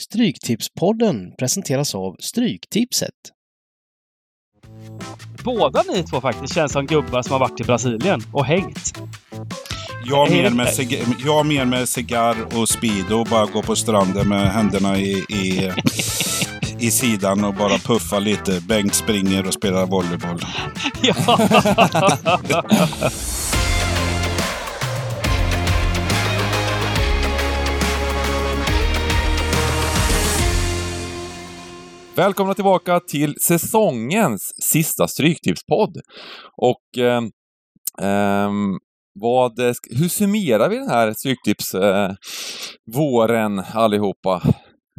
Stryktipspodden presenteras av Stryktipset. Båda ni två faktiskt känns som gubbar som har varit i Brasilien och hängt. Jag Är mer med, cig- jag mer med cigarr och speedo och bara gå på stranden med händerna i, i, i sidan och bara puffa lite. Bengt springer och spelar volleyboll. Ja. Välkomna tillbaka till säsongens sista Stryktipspodd. Och eh, eh, vad, hur summerar vi den här Stryktipsvåren eh, allihopa?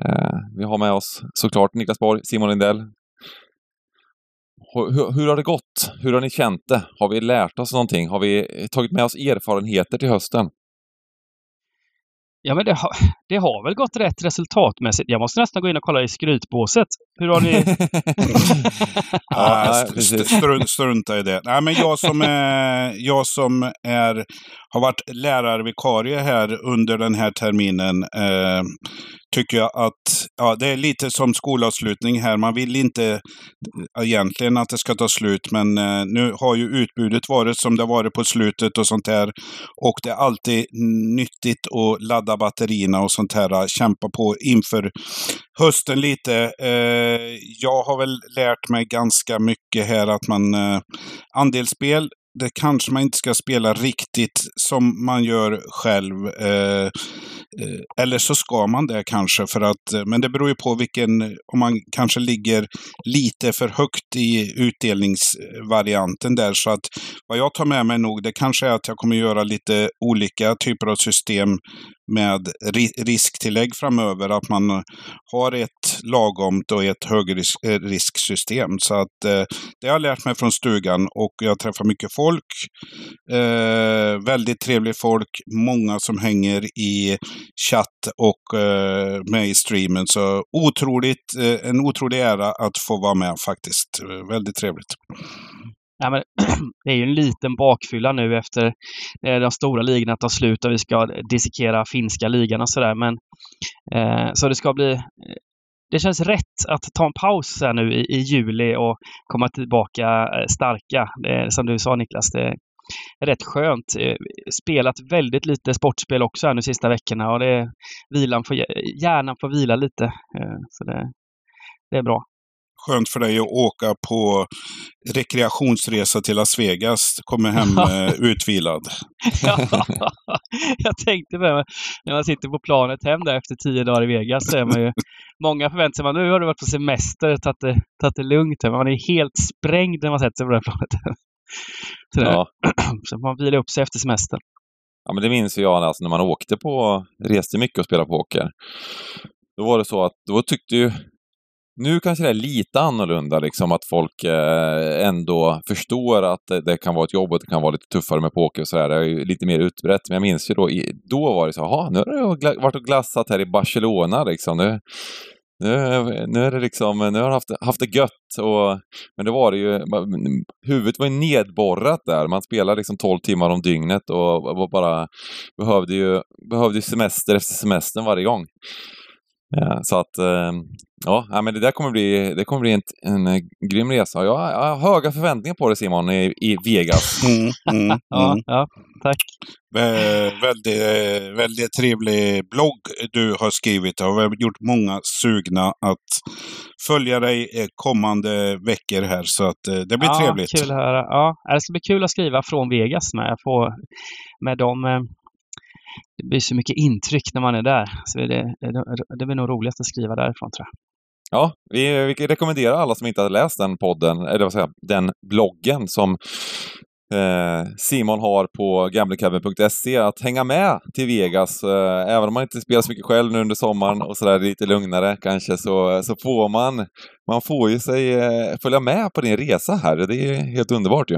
Eh, vi har med oss såklart Niklas Borg, Simon Lindell. Hur, hur, hur har det gått? Hur har ni känt det? Har vi lärt oss någonting? Har vi tagit med oss erfarenheter till hösten? Ja, men det har, det har väl gått rätt resultatmässigt. Jag måste nästan gå in och kolla i skrytbåset. Hur har ni... Ja, strunt, strunta i det. Nej, men jag som, är, jag som är, har varit lärarvikarie här under den här terminen eh, tycker jag att ja, det är lite som skolavslutning här. Man vill inte eh, egentligen att det ska ta slut, men eh, nu har ju utbudet varit som det varit på slutet och sånt där. Och det är alltid nyttigt att ladda batterierna och sånt här. Eh, kämpa på inför hösten lite. Eh, jag har väl lärt mig ganska mycket här att man eh, andelsspel det kanske man inte ska spela riktigt som man gör själv. Eh, Eh, eller så ska man det kanske, för att, eh, men det beror ju på vilken, om man kanske ligger lite för högt i utdelningsvarianten där. Så att vad jag tar med mig nog, det kanske är att jag kommer göra lite olika typer av system med ri- risktillägg framöver. Att man har ett lagomt och ett högrisksystem. Eh, Så att eh, det har jag lärt mig från stugan och jag träffar mycket folk. Eh, väldigt trevligt folk. Många som hänger i chatt och eh, med i streamen. Så otroligt, eh, en otrolig ära att få vara med faktiskt. Väldigt trevligt. Nej, men, det är ju en liten bakfylla nu efter eh, de stora ligorna tar slut och vi ska dissekera finska ligan och sådär. Men, eh, så det ska bli... Eh, det känns rätt att ta en paus här nu i, i juli och komma tillbaka eh, starka. Det, som du sa Niklas, det är rätt skönt. Eh, spelat väldigt lite sportspel också här nu sista veckorna och det vilan får, hjärnan får vila lite. Eh, Så det, det är bra. Skönt för dig att åka på rekreationsresa till Las Vegas. Kommer hem eh, utvilad. jag tänkte på det. När man sitter på planet hem där efter tio dagar i Vegas så är man ju... Många förväntar sig att nu har du varit på semester, tagit det, tagit det lugnt. Men man är helt sprängd när man sätter sig på det här planet. Så, Ja. så man vilar upp sig efter semestern. Ja, men det minns ju jag alltså, när man åkte på, reste mycket och spelade poker. Då var det så att, då tyckte ju, nu kanske det är lite annorlunda, liksom att folk eh, ändå förstår att det, det kan vara ett jobb och det kan vara lite tuffare med poker och sådär. Det är ju lite mer utbrett. Men jag minns ju då, i, då var det så, jaha, nu har jag varit och glassat här i Barcelona liksom. Nu, nu, nu är det liksom, nu har jag haft, haft det gött. Och, men det var det ju, huvudet var ju nedborrat där. Man spelade liksom 12 timmar om dygnet och var bara behövde ju, behövde ju semester efter semestern varje gång. Ja, så att, eh, ja, men det där kommer bli, det kommer bli en, en eh, grym resa. Jag, har- jag har höga förväntningar på det Simon, i, i Vegas. Mm, mm, Ja, mm. ja tack. Eh, väldigt, eh, väldigt trevlig blogg du har skrivit och vi har gjort många sugna att följa dig eh, kommande veckor här. Så att eh, det blir ja, trevligt. Kul att höra. Ja, det ska bli kul att skriva från Vegas med. Få, med dem. Det blir så mycket intryck när man är där. Så det, det, det blir nog roligast att skriva därifrån tror jag. Ja, vi, vi rekommenderar alla som inte har läst den podden, eller vad säger den bloggen som eh, Simon har på gamblingcabin.se att hänga med till Vegas. Eh, även om man inte spelar så mycket själv nu under sommaren och sådär lite lugnare kanske så, så får man, man får ju sig eh, följa med på din resa här. Det är helt underbart ju.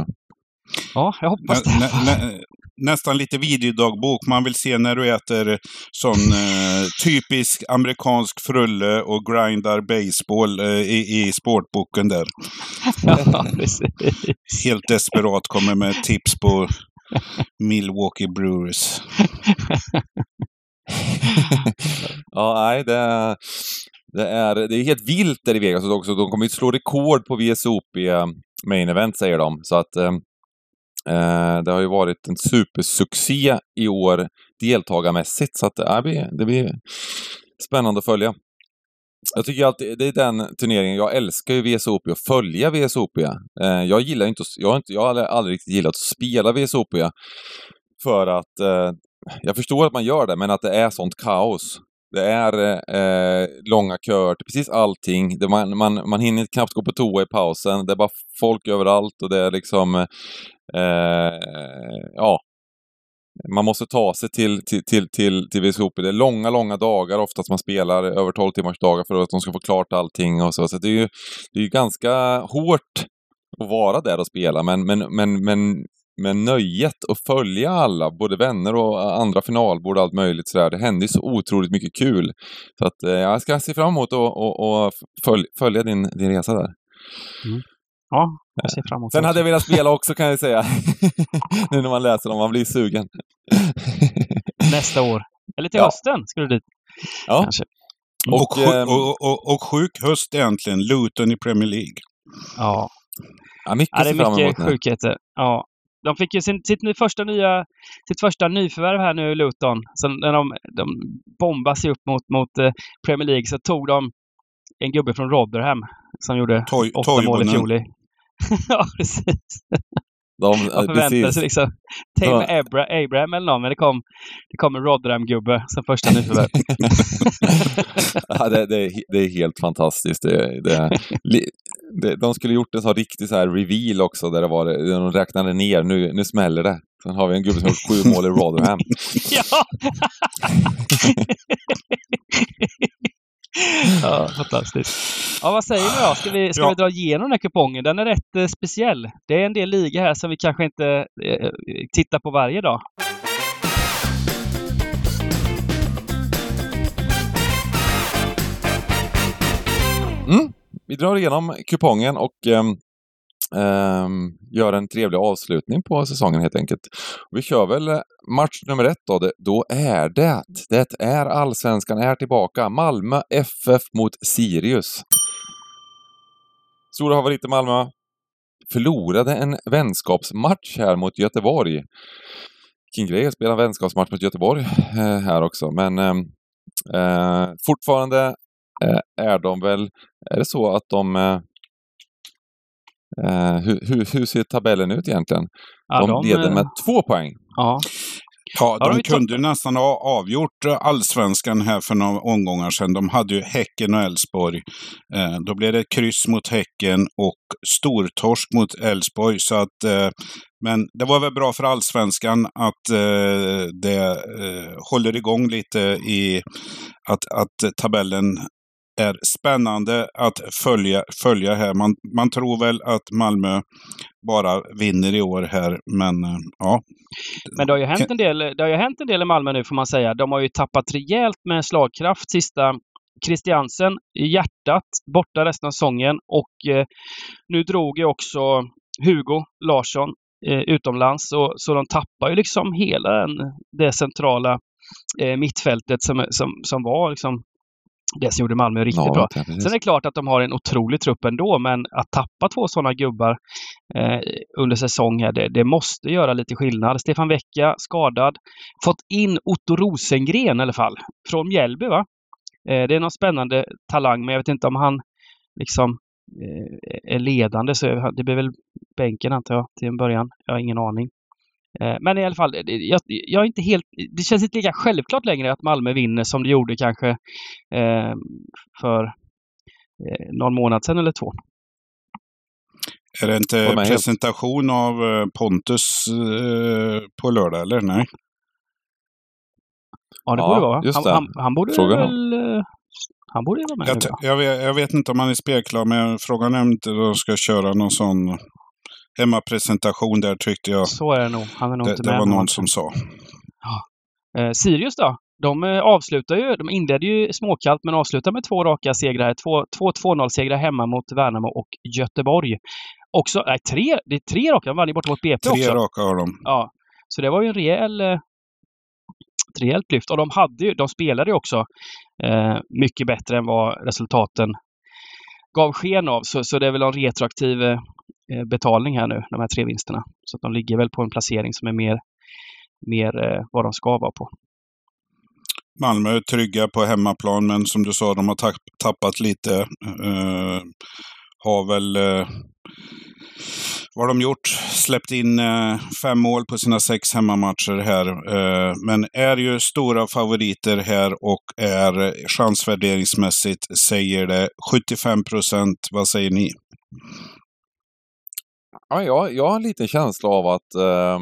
Ja, jag hoppas det. nä, nästan lite videodagbok. Man vill se när du äter sån eh, typisk amerikansk frulle och grindar baseball eh, i, i sportboken där. Ja, precis. Helt desperat kommer med tips på Milwaukee Brewers. Ja, nej, det, det, är, det är helt vilt där i Vegas också. De kommer ju slå rekord på VSOP Main Event, säger de. Så att eh, Eh, det har ju varit en supersuccé i år deltagarmässigt. Så att äh, det blir, det blir spännande att följa. Jag tycker alltid, det är den turneringen, jag älskar ju VSOP och följa VSOP. Eh, jag gillar inte, jag har, inte, jag har aldrig riktigt gillat att spela VSOP för att eh, jag förstår att man gör det, men att det är sånt kaos. Det är eh, långa köer till precis allting. Det, man, man, man hinner knappt gå på toa i pausen. Det är bara folk överallt och det är liksom... Eh, ja. Man måste ta sig till, till, till, till, till VSOP. Det är långa, långa dagar oftast man spelar. Över 12 timmars dagar för att de ska få klart allting och så. Så det är ju det är ganska hårt att vara där och spela. Men, men, men, men med nöjet att följa alla, både vänner och andra finalbord och allt möjligt sådär. Det händer ju så otroligt mycket kul. Så att eh, jag ska se fram emot att följ, följa din, din resa där. Mm. Ja, jag ser fram emot Sen hade jag velat spela också kan jag säga. nu när man läser dem, man blir sugen. Nästa år. Eller till ja. hösten skulle du dit. Ja. Kanske. Och, och, ehm, och, och, och sjuk höst egentligen. Luton i Premier League. Ja. Ja, mycket ja, det är mycket sjukheter. Ja, de fick ju sin, sitt, första nya, sitt första nyförvärv här nu Luton. Så när de, de bombade sig upp mot, mot eh, Premier League så tog de en gubbe från Rotherham som gjorde Toy, åtta mål i fjol. ja, precis. De, Man förväntade sig liksom Tame ja. Abra, Abraham eller någon, men det kom, det kom en Rotherham-gubbe som första nyförvärv. ja, det, det, är, det är helt fantastiskt. Det, det, de skulle gjort en sån riktig så här reveal också, där det var, där de räknade ner, nu, nu smäller det. Sen har vi en gubbe som har gjort sju mål i Rotherham. ja! ja, fantastiskt. Ja, vad säger ni då? Ska vi, ska ja. vi dra igenom den här kupongen? Den är rätt eh, speciell. Det är en del ligor här som vi kanske inte eh, tittar på varje dag. Mm. Vi drar igenom kupongen och eh, Um, gör en trevlig avslutning på säsongen helt enkelt. Vi kör väl eh, match nummer ett då. Då är det, det är allsvenskan är tillbaka. Malmö FF mot Sirius. Stora favoriter Malmö. Förlorade en vänskapsmatch här mot Göteborg. Vilken grej att spela en vänskapsmatch mot Göteborg eh, här också. Men eh, eh, fortfarande eh, är de väl, är det så att de eh, Eh, hur, hur, hur, ser tabellen ut egentligen? Ja, de, de leder med två poäng. Ja. Ja, de kunde nästan ha avgjort allsvenskan här för några omgångar sedan. De hade ju Häcken och Elfsborg. Eh, då blev det kryss mot Häcken och stortorsk mot Elfsborg. Så att, eh, men det var väl bra för allsvenskan att eh, det eh, håller igång lite i att, att tabellen är spännande att följa, följa här. Man, man tror väl att Malmö bara vinner i år här, men eh, ja. Men det har ju hänt en del, det har ju hänt en del i Malmö nu får man säga. De har ju tappat rejält med slagkraft sista Christiansen i hjärtat, borta resten av säsongen och eh, nu drog ju också Hugo Larsson eh, utomlands så, så de tappar ju liksom hela den, det centrala eh, mittfältet som, som, som var liksom det som gjorde Malmö riktigt ja, bra. Ja, Sen är det klart att de har en otrolig trupp ändå, men att tappa två sådana gubbar eh, under säsong här, det, det, måste göra lite skillnad. Stefan Vecchia skadad. Fått in Otto Rosengren i alla fall, från Mjällby va? Eh, det är någon spännande talang, men jag vet inte om han liksom eh, är ledande, så det blir väl bänken antar jag till en början. Jag har ingen aning. Eh, men i alla fall, jag, jag, är inte helt, det känns inte lika självklart längre att Malmö vinner som det gjorde kanske eh, för eh, någon månad sedan eller två. Är det inte presentation av eh, Pontus eh, på lördag, eller? Nej? Ja, det ja, borde vara. Han, han, han, borde Frågan väl... Han borde vara med. Jag, jag, vet, jag, vet, inte om han är spelklar, men frågan är om de ska köra någon sån hemmapresentation där tyckte jag. Så är det nog. Han är nog det, inte det med. Var någon som sa. Ja. Eh, Sirius då? De eh, avslutar ju, de inledde ju småkallt men avslutar med två raka segrar. Två, två 2-0-segrar hemma mot Värnamo och Göteborg. Också, nej, tre, det är tre raka. De vann ju borta mot BP tre också. Tre raka har de. Ja. Så det var ju en rejäl, eh, ett rejält lyft. Och de, hade ju, de spelade ju också eh, mycket bättre än vad resultaten gav sken av. Så, så det är väl en retroaktiv eh, Eh, betalning här nu, de här tre vinsterna. Så att de ligger väl på en placering som är mer, mer eh, vad de ska vara på. Malmö är trygga på hemmaplan, men som du sa, de har tapp, tappat lite. Eh, har väl Eh, vad har de gjort? Släppt in eh, fem mål på sina sex hemmamatcher här. Eh, men är ju stora favoriter här och är chansvärderingsmässigt säger det 75 procent. Vad säger ni? Ja, jag, jag har en liten känsla av att eh,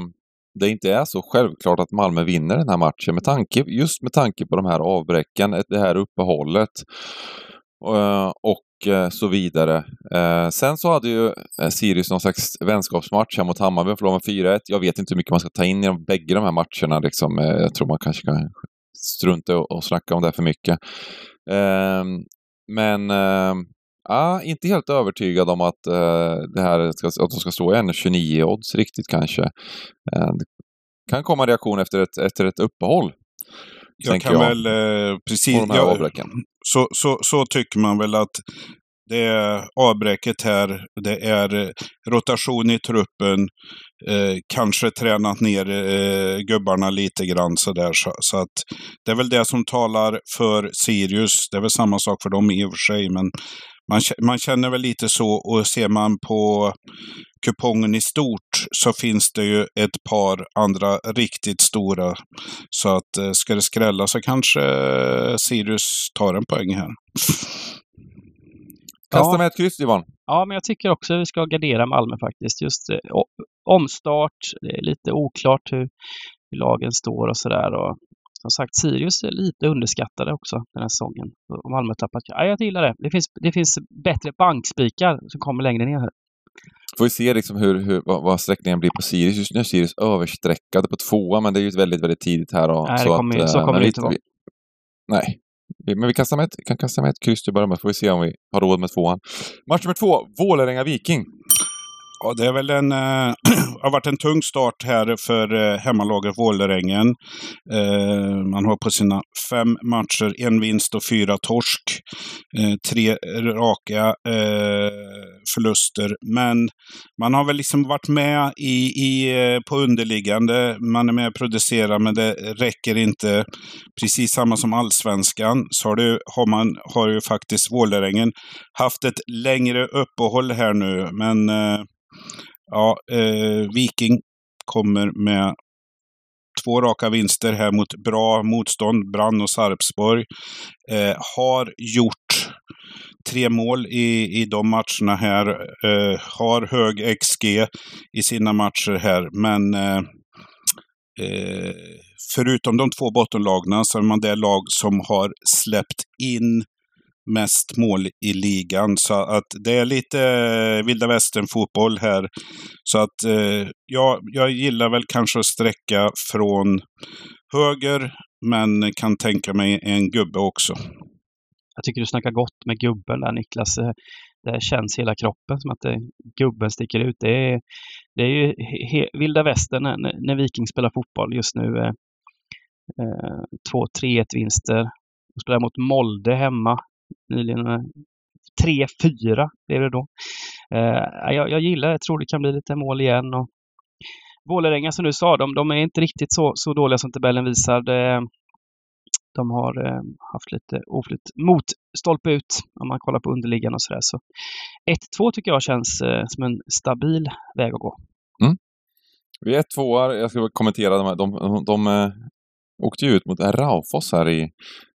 det inte är så självklart att Malmö vinner den här matchen. Med tanke, just med tanke på de här avbräcken, eh, det här uppehållet. eh, och Eh, så vidare. Eh, sen så hade ju eh, Sirius någon slags vänskapsmatch här mot Hammarby och förlorade med 4-1. Jag vet inte hur mycket man ska ta in i de bägge de här matcherna. Liksom. Eh, jag tror man kanske kan strunta och, och snacka om det för mycket. Ehm, men ehm, ja, inte helt övertygad om att, det här ska, att de ska stå i 1,29 odds riktigt kanske. Det kan komma reaktion efter ett, efter ett uppehåll. Jag kan jag, väl eh, precis... Jag, så, så, så tycker man väl att det är avbräcket här, det är rotation i truppen, eh, kanske tränat ner eh, gubbarna lite grann sådär. Så, så att det är väl det som talar för Sirius. Det är väl samma sak för dem i och för sig, men man, man känner väl lite så och ser man på kupongen i stort så finns det ju ett par andra riktigt stora. Så att eh, ska det skrälla så kanske eh, Sirius tar en poäng här. Kasta med ett kryss Johan. Ja, men jag tycker också att vi ska gardera Malmö faktiskt. Just eh, omstart, det är lite oklart hur, hur lagen står och sådär. Som sagt, Sirius är lite underskattade också den här säsongen. Malmö tappat. Ja, jag gillar det. Det finns, det finns bättre bankspikar som kommer längre ner här. Får vi se liksom hur, hur, vad, vad sträckningen blir på Sirius. Just nu är Sirius översträckade på tvåa, men det är ju väldigt, väldigt tidigt här. Och, nej, så, kommer, att, så kommer det inte vara. Nej, men vi kastar med ett, kan kasta med ett kryss till att börja med, får vi se om vi har råd med tvåan. Match nummer två, Vålerenga-Viking. Ja, det är väl en, äh, har varit en tung start här för eh, hemmalaget Vålerengen. Eh, man har på sina fem matcher en vinst och fyra torsk. Eh, tre raka förluster. Men man har väl liksom varit med i, i, på underliggande. Man är med och producerar, men det räcker inte. Precis samma som allsvenskan så har, det, har, man, har ju faktiskt Vålerengen haft ett längre uppehåll här nu. Men Ja, eh, Viking kommer med två raka vinster här mot bra motstånd, Brann och Sarpsborg. Eh, har gjort tre mål i, i de matcherna här. Eh, har hög XG i sina matcher här, men eh, eh, förutom de två bottenlagna så är man det lag som har släppt in mest mål i ligan. Så att det är lite eh, vilda västern-fotboll här. Så att eh, jag, jag gillar väl kanske att sträcka från höger, men kan tänka mig en gubbe också. Jag tycker du snackar gott med gubben där Niklas. Eh, det känns hela kroppen som att det, gubben sticker ut. Det är, det är ju he, vilda västern när, när Viking spelar fotboll just nu. Eh, eh 2-3-1 vinster. De spelar mot Molde hemma nyligen. Eh, 3-4 blev det då. Eh, jag, jag gillar det. Jag tror det kan bli lite mål igen. Och Vålerenga som du sa, de, de är inte riktigt så, så dåliga som tabellen visar. De har eh, haft lite oflytt mot stolpe ut om man kollar på underliggande och sådär. Så 1-2 tycker jag känns eh, som en stabil väg att gå. Mm. Vi är tvåar. Jag ska kommentera de här. De, de, de, de åkte ju ut mot Raufoss här i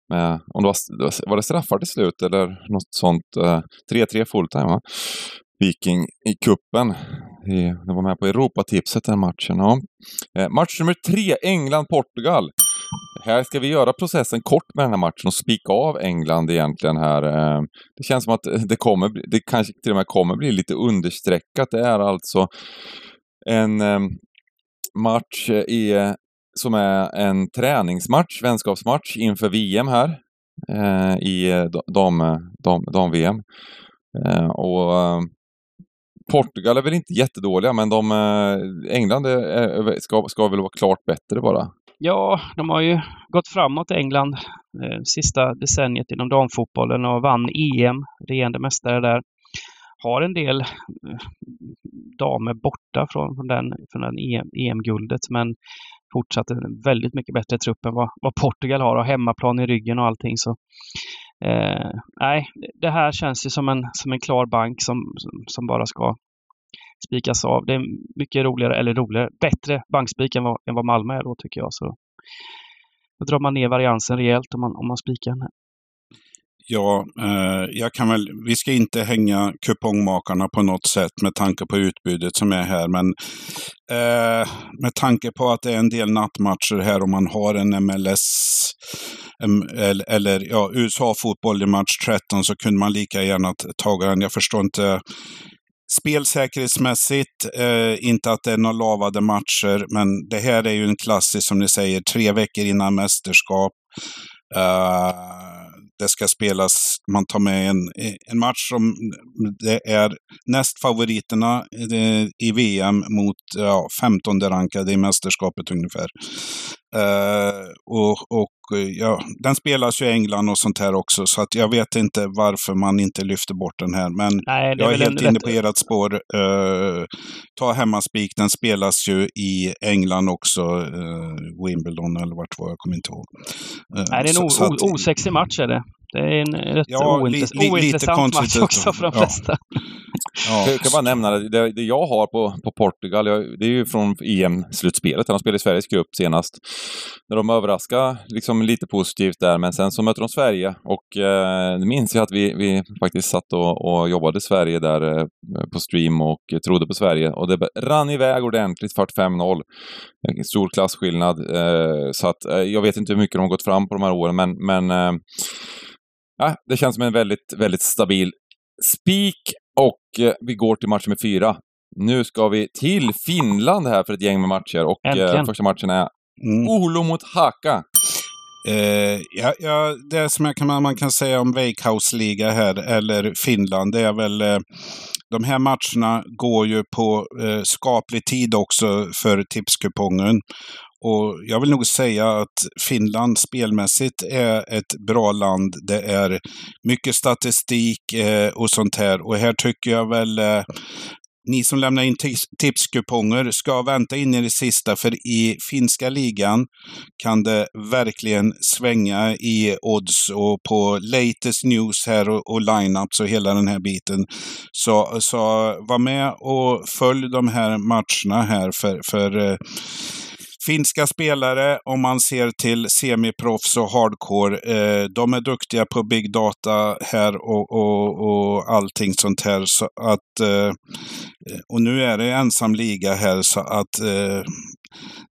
med, om det var, var det straffar till slut eller något sånt. 3-3 eh, fulltime va? Viking i kuppen. De var med på Europatipset den matchen. Ja. Eh, match nummer tre, England-Portugal. Här ska vi göra processen kort med den här matchen och spika av England egentligen här. Eh. Det känns som att det kommer, det kanske till och med kommer bli lite understreckat. Det är alltså en match i som är en träningsmatch, vänskapsmatch inför VM här eh, i eh, dam-VM. Dam, eh, dam eh, och eh, Portugal är väl inte jättedåliga, men de, eh, England är, ska, ska väl vara klart bättre bara. Ja, de har ju gått framåt i England eh, sista decenniet inom damfotbollen och vann EM, regerande mästare där. Har en del eh, damer borta från, från, den, från den EM, EM-guldet men fortsatt en väldigt mycket bättre trupp än vad, vad Portugal har och hemmaplan i ryggen och allting. Så, eh, nej, det här känns ju som en, som en klar bank som, som, som bara ska spikas av. Det är mycket roligare, eller roligare, bättre bankspik än vad, än vad Malmö är då tycker jag. Så då drar man ner variansen rejält om man, om man spikar den här. Ja, eh, jag kan väl, vi ska inte hänga kupongmakarna på något sätt med tanke på utbudet som är här. Men eh, med tanke på att det är en del nattmatcher här och man har en MLS eller, eller ja, USA-fotboll i match 13 så kunde man lika gärna tagit den. Jag förstår inte Spelsäkerhetsmässigt, eh, inte att det är några lavade matcher, men det här är ju en klassisk, som ni säger, tre veckor innan mästerskap. Uh, det ska spelas, man tar med en, en match som det är näst favoriterna eh, i VM mot ja, 15 rankade i mästerskapet ungefär. Uh, och, och ja, den spelas ju i England och sånt här också, så att jag vet inte varför man inte lyfter bort den här. Men Nej, jag är helt inne på ert spår. Uh, ta hemmaspik, den spelas ju i England också, uh, Wimbledon eller vart var jag kommer inte ihåg. Nej, det är en så, osexig match är det. Det är en rätt ja, ointress li, li, ointressant match också för de flesta. Ja. Jag kan bara nämna det, det jag har på, på Portugal, jag, det är ju från EM-slutspelet. De spelade i Sveriges grupp senast. När de överraskade liksom lite positivt där, men sen så mötte de Sverige och eh, minns jag att vi, vi faktiskt satt och, och jobbade i Sverige där eh, på stream och trodde på Sverige och det rann iväg ordentligt, 45-0. Stor klasskillnad. Eh, så att eh, jag vet inte hur mycket de har gått fram på de här åren, men, men eh, ja, det känns som en väldigt, väldigt stabil spik och eh, vi går till match nummer fyra. Nu ska vi till Finland här för ett gäng med matcher och eh, första matchen är mm. Olo mot Haka. Eh, ja, ja, det som jag kan, man kan säga om Veikkausliga här, eller Finland, det är väl eh, de här matcherna går ju på eh, skaplig tid också för tipskupongen. Och jag vill nog säga att Finland spelmässigt är ett bra land. Det är mycket statistik eh, och sånt här. Och här tycker jag väl eh, ni som lämnar in tipskuponger ska vänta in i det sista, för i finska ligan kan det verkligen svänga i odds och på latest news här och, och lineups och hela den här biten. Så, så var med och följ de här matcherna här för, för eh, Finska spelare, om man ser till semiproffs och hardcore, eh, de är duktiga på big data här och, och, och allting sånt här. Så att, eh, och nu är det ensam liga här så att eh,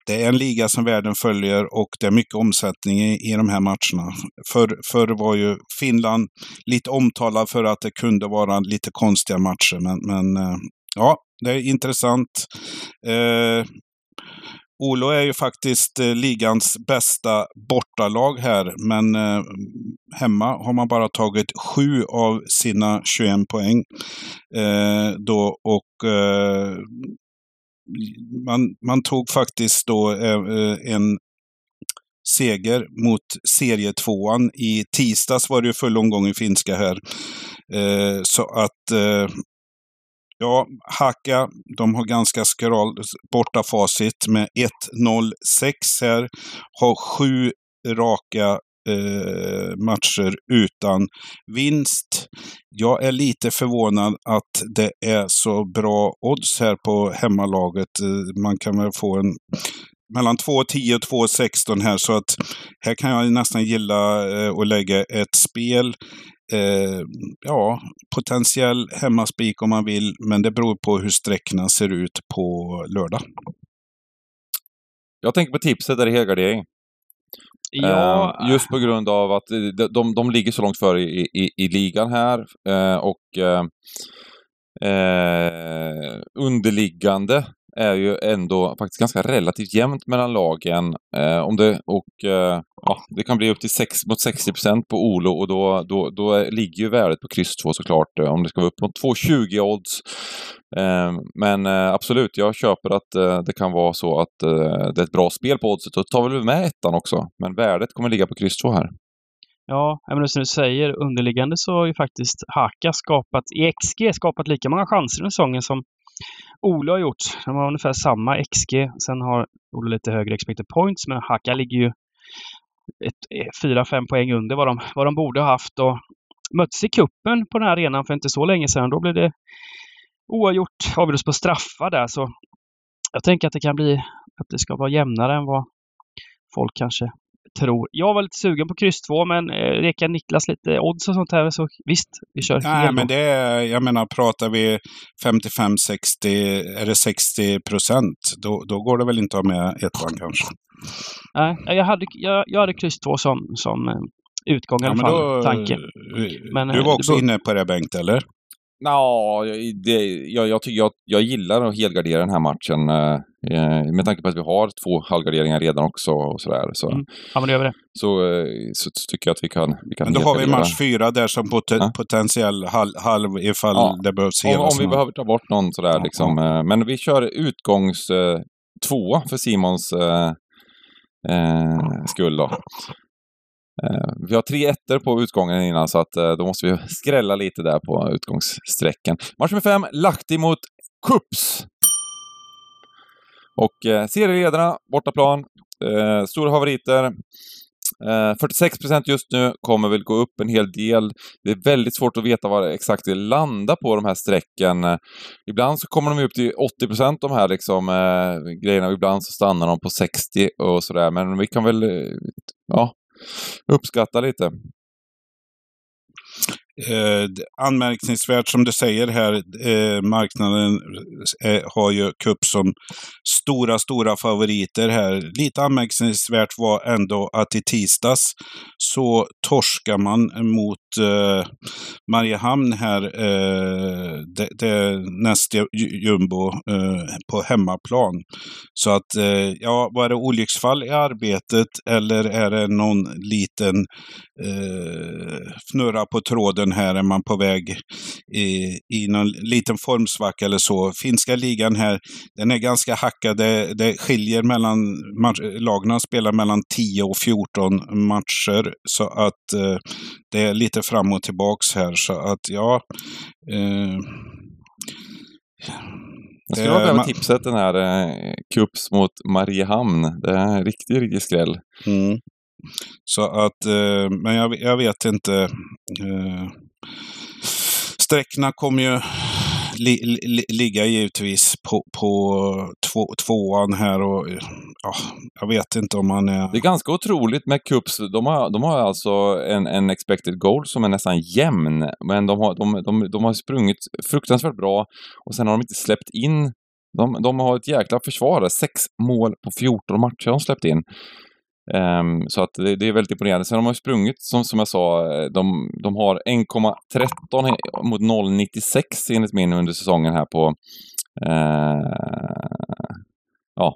det är en liga som världen följer och det är mycket omsättning i, i de här matcherna. Förr, förr var ju Finland lite omtalad för att det kunde vara lite konstiga matcher, men, men eh, ja, det är intressant. Eh, Olo är ju faktiskt eh, ligans bästa bortalag här, men eh, hemma har man bara tagit sju av sina 21 poäng. Eh, då, och eh, man, man tog faktiskt då eh, en seger mot serietvåan. I tisdags var det ju full omgång i finska här. Eh, så att eh, Ja, Haka, de har ganska skral borta facit med 1-0-6 här. Har sju raka eh, matcher utan vinst. Jag är lite förvånad att det är så bra odds här på hemmalaget. Eh, man kan väl få en mellan 2,10 och 2,16 här. Så att här kan jag nästan gilla eh, att lägga ett spel eh, ja, potentiell hemmaspik om man vill, men det beror på hur sträckorna ser ut på lördag. Jag tänker på tipset, är det helgardering? Ja. Eh, just på grund av att de, de, de ligger så långt före i, i, i ligan här eh, och eh, eh underliggande är ju ändå faktiskt ganska relativt jämnt mellan lagen. Eh, om det, och eh, ja, det kan bli upp till 6, mot 60 procent på Olo och då, då, då ligger ju värdet på kryss 2 såklart. Eh, om det ska vara upp mot 2,20 odds. Eh, men eh, absolut, jag köper att eh, det kan vara så att eh, det är ett bra spel på oddset. Då tar vi med ettan också. Men värdet kommer ligga på kryss 2 här. Ja, men som du säger, underliggande så har ju faktiskt Haka skapat, i XG, skapat lika många chanser den säsongen som Ole har gjort. De har ungefär samma XG. Sen har Ole lite högre expected points, men Haka ligger ju 4-5 eh, poäng under vad de, vad de borde ha haft. Och möttes i kuppen på den här arenan för inte så länge sedan. Då blev det oavgjort, avgjordes på straffar där. Så jag tänker att det kan bli att det ska vara jämnare än vad folk kanske tror. Jag var lite sugen på kryss 2, men eh, rekar Niklas lite odds och sånt här så visst, vi kör Nej, men det är, jag menar, pratar vi 55-60, är det 60 procent, då, då går det väl inte att ha med ettan kanske. Nej, jag hade, jag, jag hade kryss 2 som, som eh, utgång i alla fall, då, tanke. Men, du var eh, också då, inne på det Bengt, eller? Ja, det, jag, jag, jag, jag gillar att helgardera den här matchen. Eh, med tanke på att vi har två halvgarderingar redan också och sådär. Så, mm. Ja, men då gör vi det. Så, eh, så, tycker jag att vi kan, vi kan Men då har vi match fyra där som pot ja. potentiell halv, halv ifall ja. det behövs Om, om vi behöver ta bort någon sådär ja, liksom. Ja. Eh, men vi kör utgångs eh, tvåa för Simons eh, eh, skull då. Eh, vi har tre ettor på utgången innan så att eh, då måste vi skrälla lite där på utgångssträckan. Match nummer fem, Lahti mot Kups. Och eh, serieledarna, bortaplan, eh, stora favoriter. Eh, 46 procent just nu, kommer väl gå upp en hel del. Det är väldigt svårt att veta vad exakt det landar på de här strecken. Eh, ibland så kommer de upp till 80 procent de här liksom, eh, grejerna, ibland så stannar de på 60 och sådär. Men vi kan väl, eh, ja, uppskatta lite. Eh, anmärkningsvärt som du säger här, eh, marknaden eh, har ju Cup som stora, stora favoriter här. Lite anmärkningsvärt var ändå att i tisdags så torskar man mot eh, Mariehamn här, eh, det, det nästa jumbo eh, på hemmaplan. Så att, eh, ja, var det olycksfall i arbetet eller är det någon liten eh, fnurra på tråden här? Är man på väg i, i någon liten formsvacka eller så? Finska ligan här, den är ganska hackad. Det, det skiljer mellan, lagen spelar mellan 10 och 14 matcher. Så att eh, det är lite fram och tillbaks här. Så att ja. Eh, jag skulle vara med tipset den här eh, Kups mot Mariehamn. Det är en riktig, riktig skräll. Mm. Så att, eh, men jag, jag vet inte. Eh, sträckorna kommer ju li, li, ligga givetvis på, på två, tvåan här och ja, jag vet inte om man är... Det är ganska otroligt med Cups. De har, de har alltså en, en expected goal som är nästan jämn, men de har, de, de, de har sprungit fruktansvärt bra och sen har de inte släppt in de, de har ett jäkla försvar. Sex mål på 14 matcher har de släppt in. Um, så att det, det, är väldigt imponerande. Sen har de sprungit, som, som jag sa, de, de har 1,13 mot 0,96 enligt min under säsongen här på uh, ja,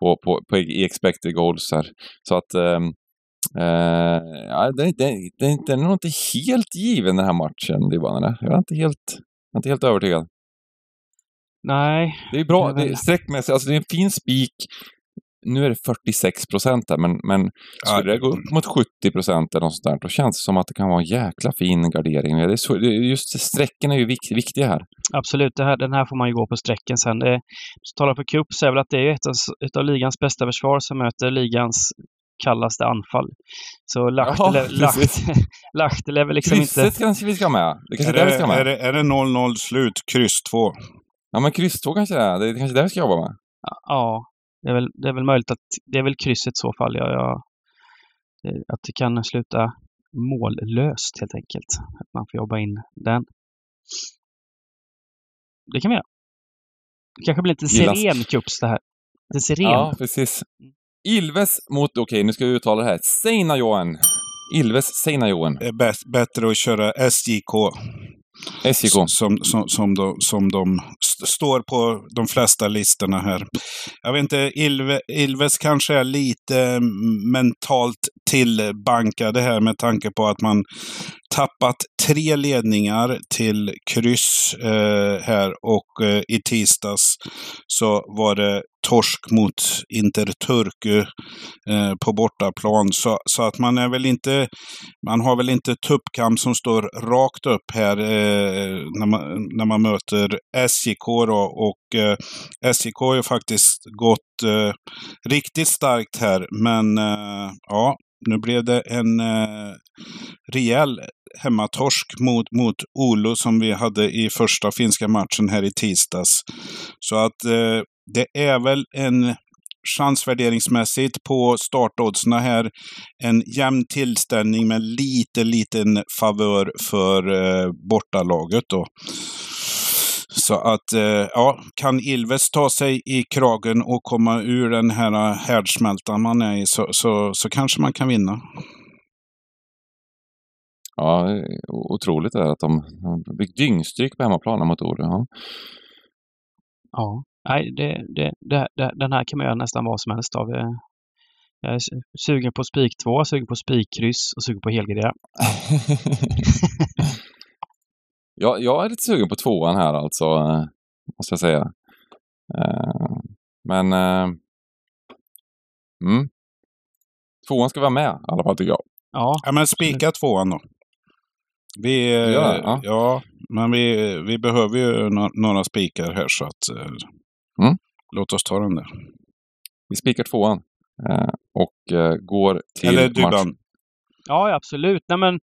på, på, på expected goals här. Så att um, uh, ja, det, det, det, det är nog inte helt given den här matchen, Dybban, Jag är inte helt, jag är inte helt övertygad. Nej. Det är bra, det är sträckmässigt, alltså det är en fin spik nu är det 46 procent där, men, men skulle ja. det gå upp mot 70 procent eller något sånt där, då känns det som att det kan vara en jäkla fin gardering. Det är så, just sträcken är ju vik, viktiga här. Absolut, det här, den här får man ju gå på sträcken sen. Det, så talar för cup så är väl att det är ett av, ett av ligans bästa försvar som möter ligans kallaste anfall. Så Lahtele, ja, Lahtele är väl liksom Krysset inte... kanske vi ska med. Det kanske är, det, vi ska med. Är det, är det 0-0 slut, kryss 2? Ja, men kryss 2 kanske det är. Det är kanske det vi ska jobba med. Ja, det är väl, det är väl möjligt att det är väl krysset i så fall. Jag, jag, att det kan sluta mållöst helt enkelt. Att man får jobba in den. Det kan vi göra. Det kanske blir lite siren cups det här. Det siren. Ja, precis. Ilves mot, okej okay, nu ska vi uttala det här. Seinajoen. Ilves Seinajoen. Det är bättre att köra SJK. SJK. som, som, som, de, som de st- står på de flesta listorna här. Jag vet inte, Ilve, Ilves kanske är lite mentalt tillbankade här med tanke på att man tappat tre ledningar till kryss eh, här och eh, i tisdags så var det torsk mot Interturku eh, på bortaplan. Så, så att man är väl inte, man har väl inte tuppkam som står rakt upp här eh, när, man, när man möter SJK då. Och eh, SJK har ju faktiskt gått eh, riktigt starkt här. Men eh, ja, nu blev det en eh, rejäl hemmatorsk mot, mot Olo som vi hade i första finska matchen här i tisdags. Så att eh, det är väl en chansvärderingsmässigt på startoddsen här en jämn tillställning med lite liten favör för eh, bortalaget då. Så att, eh, ja, kan Ilves ta sig i kragen och komma ur den här härdsmältan man är i så, så, så kanske man kan vinna. Ja, är otroligt det där att de, de fick dyngstryk på hemmaplan mot Ore. Ja. Ja. Nej, det, det, det, det, den här kan man göra nästan vad som helst av. Eh, Jag är su- sugen på spik 2, sugen på spikkryss och sugen på helgardera. ja, jag är lite sugen på tvåan här alltså, eh, måste jag säga. Eh, Men... Mm. Tvåan ska vara med i alla fall tycker jag. Ja, Ja, men spika tvåan då. Vi, Ja, ja. ja. men vi, vi behöver ju no- några spikar här så att Mm. låt oss ta den där. Vi spikar tvåan eh, och eh, går till Eller match. Dybban. ja absolut. Nej, men,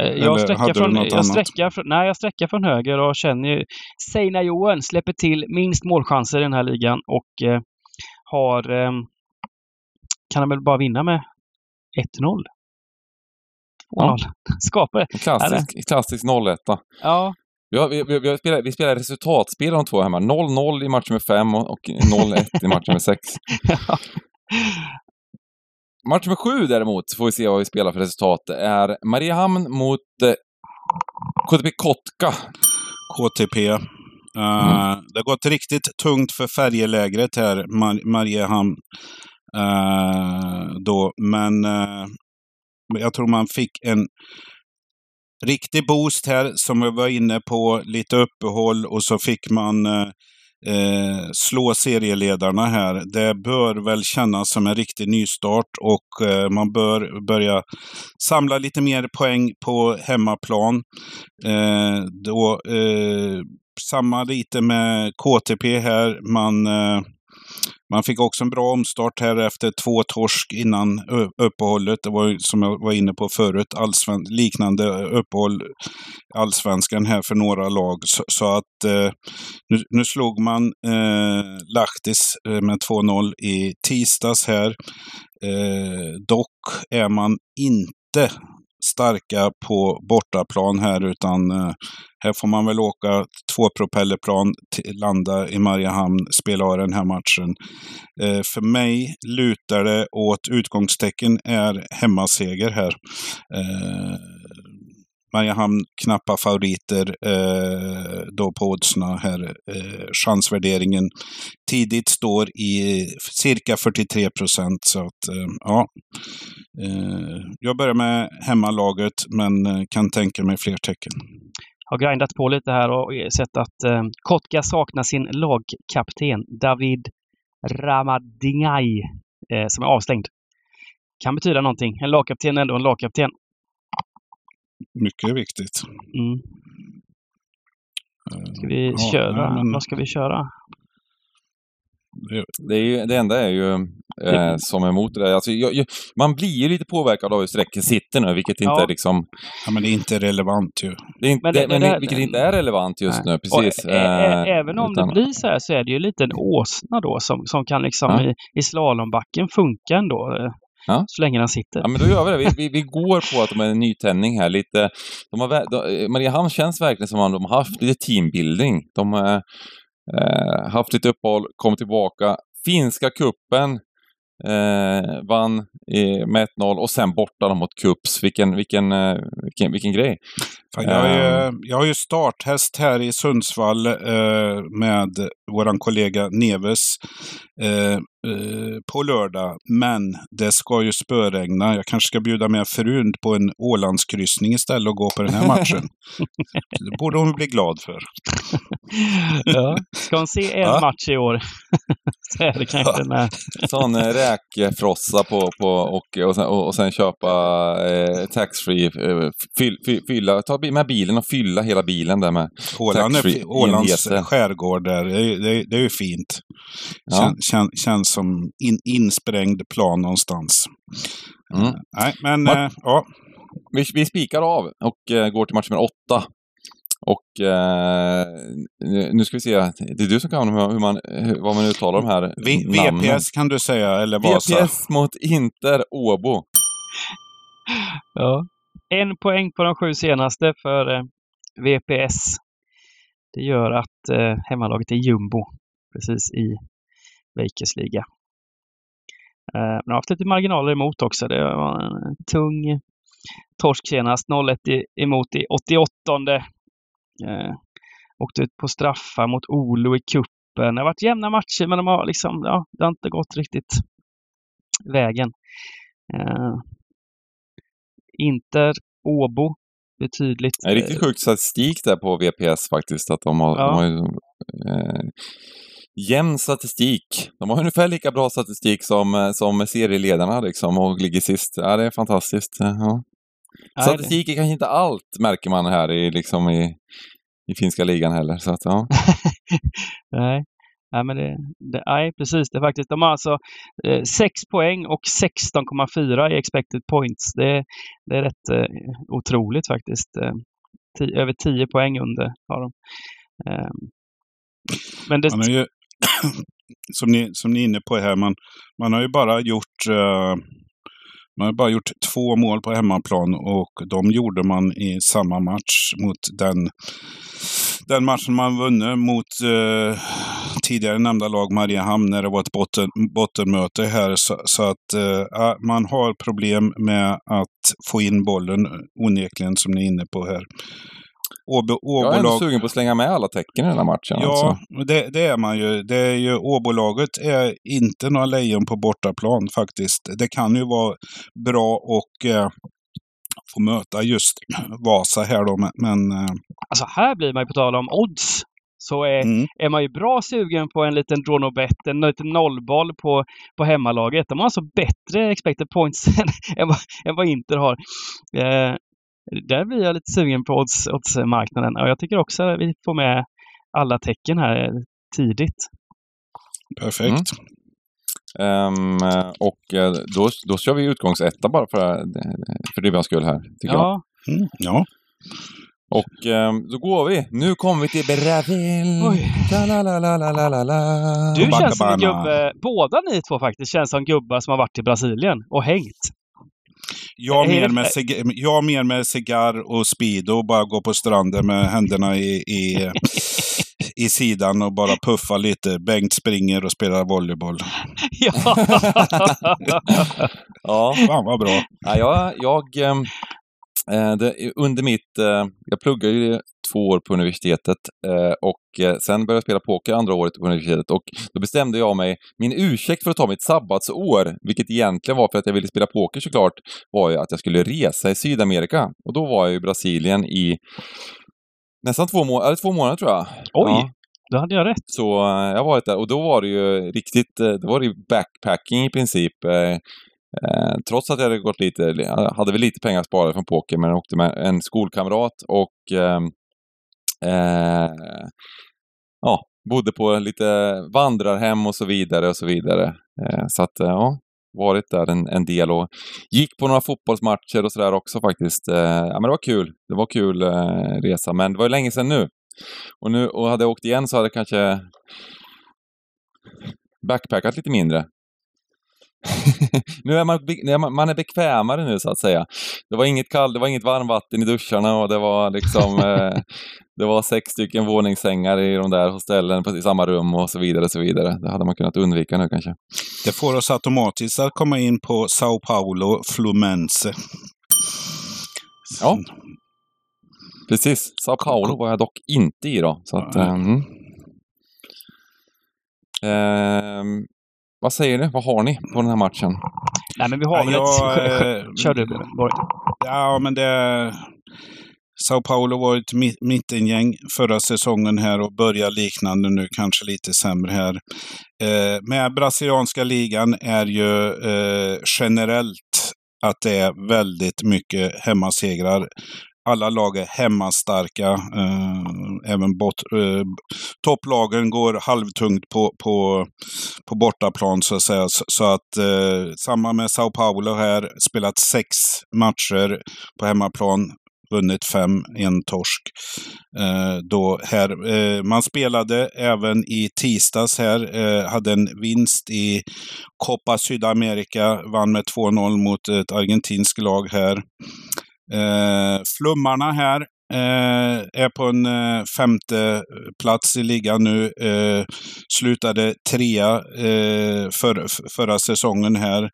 eh, jag, sträcker från, jag, sträcker från, nej, jag sträcker från höger och känner ju Seina Johan släpper till minst målchanser i den här ligan och eh, har eh, kan han väl bara vinna med 1-0. 2-0. Skapar det. Klassisk, klassisk 0-1. Ja, Vi, har, vi, vi, vi, spelar, vi spelar resultatspel de två hemma. 0-0 i match nummer 5 och, och 0-1 i match nummer 6. Match nummer 7 däremot, får vi se vad vi spelar för resultat. Det är Mariehamn mot eh, KTP Kotka. KTP. Eh, Det har gått riktigt tungt för färjelägret här, Mar- Mariehamn. eh, då, men eh, jag tror man fick en riktig boost här som vi var inne på, lite uppehåll och så fick man eh, eh, slå serieledarna här. Det bör väl kännas som en riktig nystart och eh, man bör börja samla lite mer poäng på hemmaplan. Eh, då, eh, samma lite med KTP här. Man, eh, man fick också en bra omstart här efter två torsk innan uppehållet. Det var ju, som jag var inne på förut, allsven- liknande uppehåll allsvenskan här för några lag. Så, så att eh, nu, nu slog man eh, Lahtis eh, med 2-0 i tisdags här. Eh, dock är man inte starka på bortaplan här utan eh, här får man väl åka två propellerplan, landa i Mariehamn, spela av den här matchen. Eh, för mig lutar det åt utgångstecken är hemmaseger här. Eh, Mariehamn knappa favoriter eh, då på oddsna här. Eh, chansvärderingen tidigt står i cirka 43 procent. Så att, eh, ja. Eh, jag börjar med hemmalaget men eh, kan tänka mig fler tecken. har grindat på lite här och sett att eh, Kotka saknar sin lagkapten David Ramadinaj eh, som är avstängd. Kan betyda någonting. En lagkapten är ändå en lagkapten. Mycket viktigt. Mm. Eh, Ska vi ja, köra? nej, men Vad ska vi köra? det- Det, är ju, det enda är ju eh, som är emot det där. Alltså, jag, jag, man blir ju lite påverkad av hur strecket sitter nu, vilket inte Ja. är liksom... Ja, men det är inte relevant ju. Det är inte, Men men det- men det- vilket inte är relevant just Nej. nu, precis. Och, ä- ä- Eh, även om utan- det blir så här så är det ju lite en åsna då som, som kan liksom Ja. i, i slalombacken funka ändå. Eh, Ja. Så länge den sitter. Ja, men då gör vi det. Vi, vi, vi går på att de är en nytändning här. Lite, de har, de, Mariehamn känns verkligen som att de har haft lite teambuilding. De har eh, haft lite uppehåll, kommit tillbaka. Finska kuppen Eh, vann eh, med 1-0 och sen borta mot Kups. Vilken, vilken, eh, vilken, vilken grej. Fan, jag, är, jag har ju starthäst här i Sundsvall eh, med våran kollega Neves eh, på lördag. Men det ska ju spöregna. Jag kanske ska bjuda med frun på en Ålandskryssning istället och gå på den här matchen. det borde hon bli glad för. ja. Ska hon se en Ja. match i år så är det kanske den här. Sån eh, räkfrossa på, på och, och, sen, och, och sen köpa eh, taxfree. Eh, fyll, fyll, fylla, ta med bilen och fylla hela bilen där med. Åland är, Ålands skärgård där. Det är, det är, det är ju fint. Ja. Kän, kän, känns som in, insprängd plan någonstans. Mm. Eh, nej, men Vart- eh, ja. Vi, vi spikar av och eh, går till match nummer åtta. Och eh, nu- ska vi se, det är du som kan hur man, hur man, hur, vad man uttalar de här V, namnen. VPS kan du säga, eller Vasa. VPS mot Inter Åbo. Ja. En poäng på de sju senaste för eh, VPS. Det gör att eh, hemmalaget är jumbo precis i Veikes liga. Eh, men har haft lite marginaler emot också. Det var en tung torsk senast. 0-1 i- emot i 88. Eh, åkte ut på straffar mot Olo i kuppen. Det har varit jämna matcher men de har liksom, ja, det har inte gått riktigt vägen. Eh, Inter, Åbo, betydligt. Det är riktigt sjuk statistik där på VPS faktiskt. Att de har, Ja. de har ju, eh, jämn statistik. De har ungefär lika bra statistik som, eh, som serieledarna liksom och ligger sist. Ja, det är fantastiskt. Ja. Statistik är kanske inte allt, märker man här i, liksom i, i finska ligan heller. Så att, ja. Nej. Nej, men det, det, nej, precis. Det är faktiskt, de har alltså eh, 6 poäng och 16,4 i expected points. Det, det är rätt eh, otroligt faktiskt. Eh, ti, över 10 poäng under har de. Eh, men det, Man har ju, som, ni, som ni är inne på här, man, man har ju bara gjort eh, man har bara gjort två mål på hemmaplan och de gjorde man i samma match mot den, den matchen man vunnit mot eh, tidigare nämnda lag Mariehamn när det var ett botten, bottenmöte här. Så, så att eh, ah, man har problem med att få in bollen onekligen som ni är inne på här. Åbo, Jag är Åbolag- sugen på att slänga med alla tecken i den här matchen. Ja, Alltså. det, det är man ju. Det är ju Åbolaget är inte några lejon på bortaplan faktiskt. Det kan ju vara bra och eh, få möta just Vasa här då, men, men eh, alltså här blir man ju på tal om odds. Så är, mm, är man ju bra sugen på en liten draw no bet, en liten nollboll på, på hemmalaget. De har alltså bättre expected points än, än, vad, än vad Inter har. Eh, där blir jag lite sugen på odds, oddsmarknaden. Och jag tycker också att vi får med alla tecken här tidigt. perfekt. Ehm, och eh, då, då kör vi utgångsetta bara för, för Ribbans skull här, tycker jag. Ja, Mm, ja. Och ehm, då går vi. Nu kommer vi till Brasil. Du känns som en gubbe, båda ni två faktiskt, känns som gubbar som har varit i Brasilien och hängt. Jag, mer med cig- jag mer med cigarr och speedo och bara gå på stranden med händerna i, i, i sidan och bara puffa lite. Bengt springer och spelar volleyboll. ja. Ja, Fan vad bra. Ja, jag, jag eh, det, under mitt, eh, jag pluggade ju två år på universitetet eh, och eh, sen började jag spela poker andra året på universitetet och då bestämde jag mig, min ursäkt för att ta mitt sabbatsår, vilket egentligen var för att jag ville spela poker såklart, var ju att jag skulle resa i Sydamerika. Och då var jag i Brasilien i nästan två månader, eller två månader tror jag. Oj, Ja. då hade jag rätt. Så eh, jag har varit där och då var det ju riktigt, då var det ju backpacking i princip. Eh, trots att jag hade gått lite, hade väl lite pengar sparade från poker men jag åkte med en skolkamrat och ehm, eh, ja, bodde på lite vandrarhem och så vidare och så vidare. Eh, så att eh, ja, varit där en, en del och gick på några fotbollsmatcher och sådär också faktiskt. Eh, ja men det var kul. Det var kul eh, resa men det var ju länge sedan nu. Och, nu, och hade jag åkt igen så hade jag kanske backpackat lite mindre nu är man, man är bekvämare nu så att säga. Det var inget kallt, det var inget varmvatten i duscharna och det var liksom eh, det var sex stycken våningssängar i de där hostellen i samma rum och så vidare. Och så vidare. Det hade man kunnat undvika nu kanske. Det får oss automatiskt att komma in på Sao Paulo Flumense. Ja, precis. Sao Paulo var jag dock inte i då. Så att, mm. eh, vad säger du? Vad har ni på den här matchen? Nej, men vi har väl ett... Eh, Kör du, Borg. Ja, men det... Sao Paulo var ett mittengäng förra säsongen här och börjar liknande nu, kanske lite sämre här. Eh, med brasilianska ligan är ju eh, generellt att det är väldigt mycket hemmasegrar alla lag är hemmastarka. Eh, även bot, eh, topplagen går halvtungt på, på, på bortaplan så att säga. Så, så att eh, samma med Sao Paulo här, spelat sex matcher på hemmaplan. Vunnit fem, en torsk. Eh, då här, eh, man spelade även i tisdags här, eh, hade en vinst i Copa Sydamerika, vann med 2-0 mot ett argentinskt lag här. Eh, flummarna här eh, är på en eh, femte plats i ligan nu. Eh, slutade trea eh, för, förra säsongen här.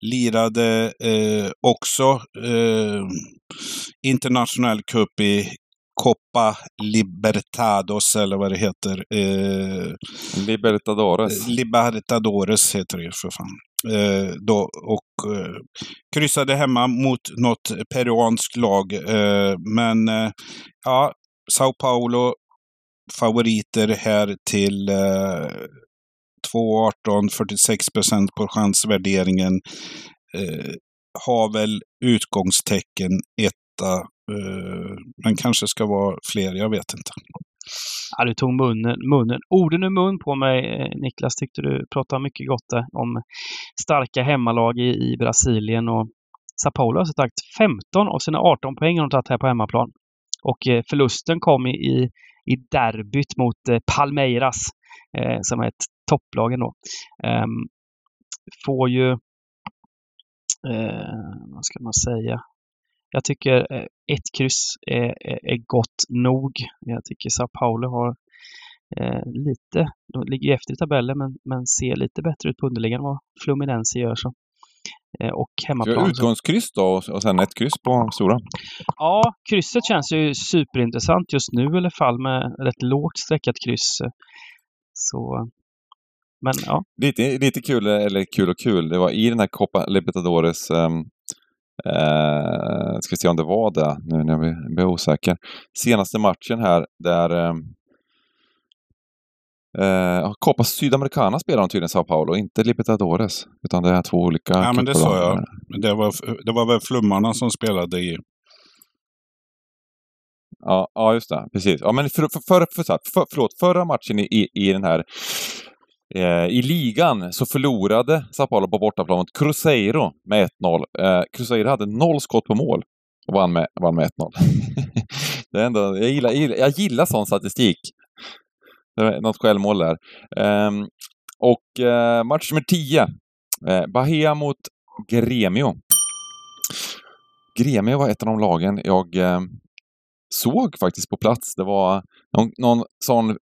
Lirade eh, också eh, internationell cup i Copa Libertados eller vad det heter. Eh, Libertadores. Libertadores heter det för fan. Eh, då, och eh, kryssade hemma mot något peruanskt lag. Eh, men eh, ja, Sao Paulo favoriter här till eh, 2,18, 46 procent på chansvärderingen. Eh, har väl utgångstecken etta, eh, men kanske ska vara fler, jag vet inte. Ja, du tog munnen, munnen, orden ur mun på mig, eh, Niklas. Tyckte du pratade mycket gott där om starka hemmalag i, i Brasilien. Och Sao Paulo har tagit 15 av sina 18 poäng har de tagit här på hemmaplan. Och eh, förlusten kom i, i derbyt mot eh, Palmeiras, eh, som är ett topplag ändå. Eh, får ju, eh, vad ska man säga, jag tycker eh, ett kryss är, är, är gott nog. Jag tycker Sao Paulo har eh, lite, de ligger efter i tabellen men, men ser lite bättre ut på underliggande vad Fluminense gör. Så. Eh, och hemmaplan. Utgångskryss då och sen ett kryss på stora? Ja, krysset känns ju superintressant just nu i alla fall med rätt lågt streckat kryss. Så men ja. Lite, lite kul, eller kul och kul, det var i den här Copa Libertadores um, Eh, ska se om det var det nu när jag blir osäker. Senaste matchen här där eh, eh, Copa Sydamericana spelar de tydligen Sao Paulo, inte Libertadores. Utan det är två olika. Ja, men det sa jag. Det var, det var väl flummarna som spelade i Ja, ja, just det. Precis. Ja, men för, för, för, för, för, förlåt, förra matchen i, i, i den här Eh, I ligan så förlorade Sao Paulo på bortaplan mot Cruzeiro med 1-0. Eh, Cruzeiro hade noll skott på mål och vann med, vann med 1-0. det är ändå, jag, gillar, jag, gillar, jag gillar sån statistik. Något självmål där. Eh, och eh, match nummer 10. Eh, Bahia mot Gremio. Gremio var ett av de lagen jag eh, såg faktiskt på plats. Det var någon, någon sån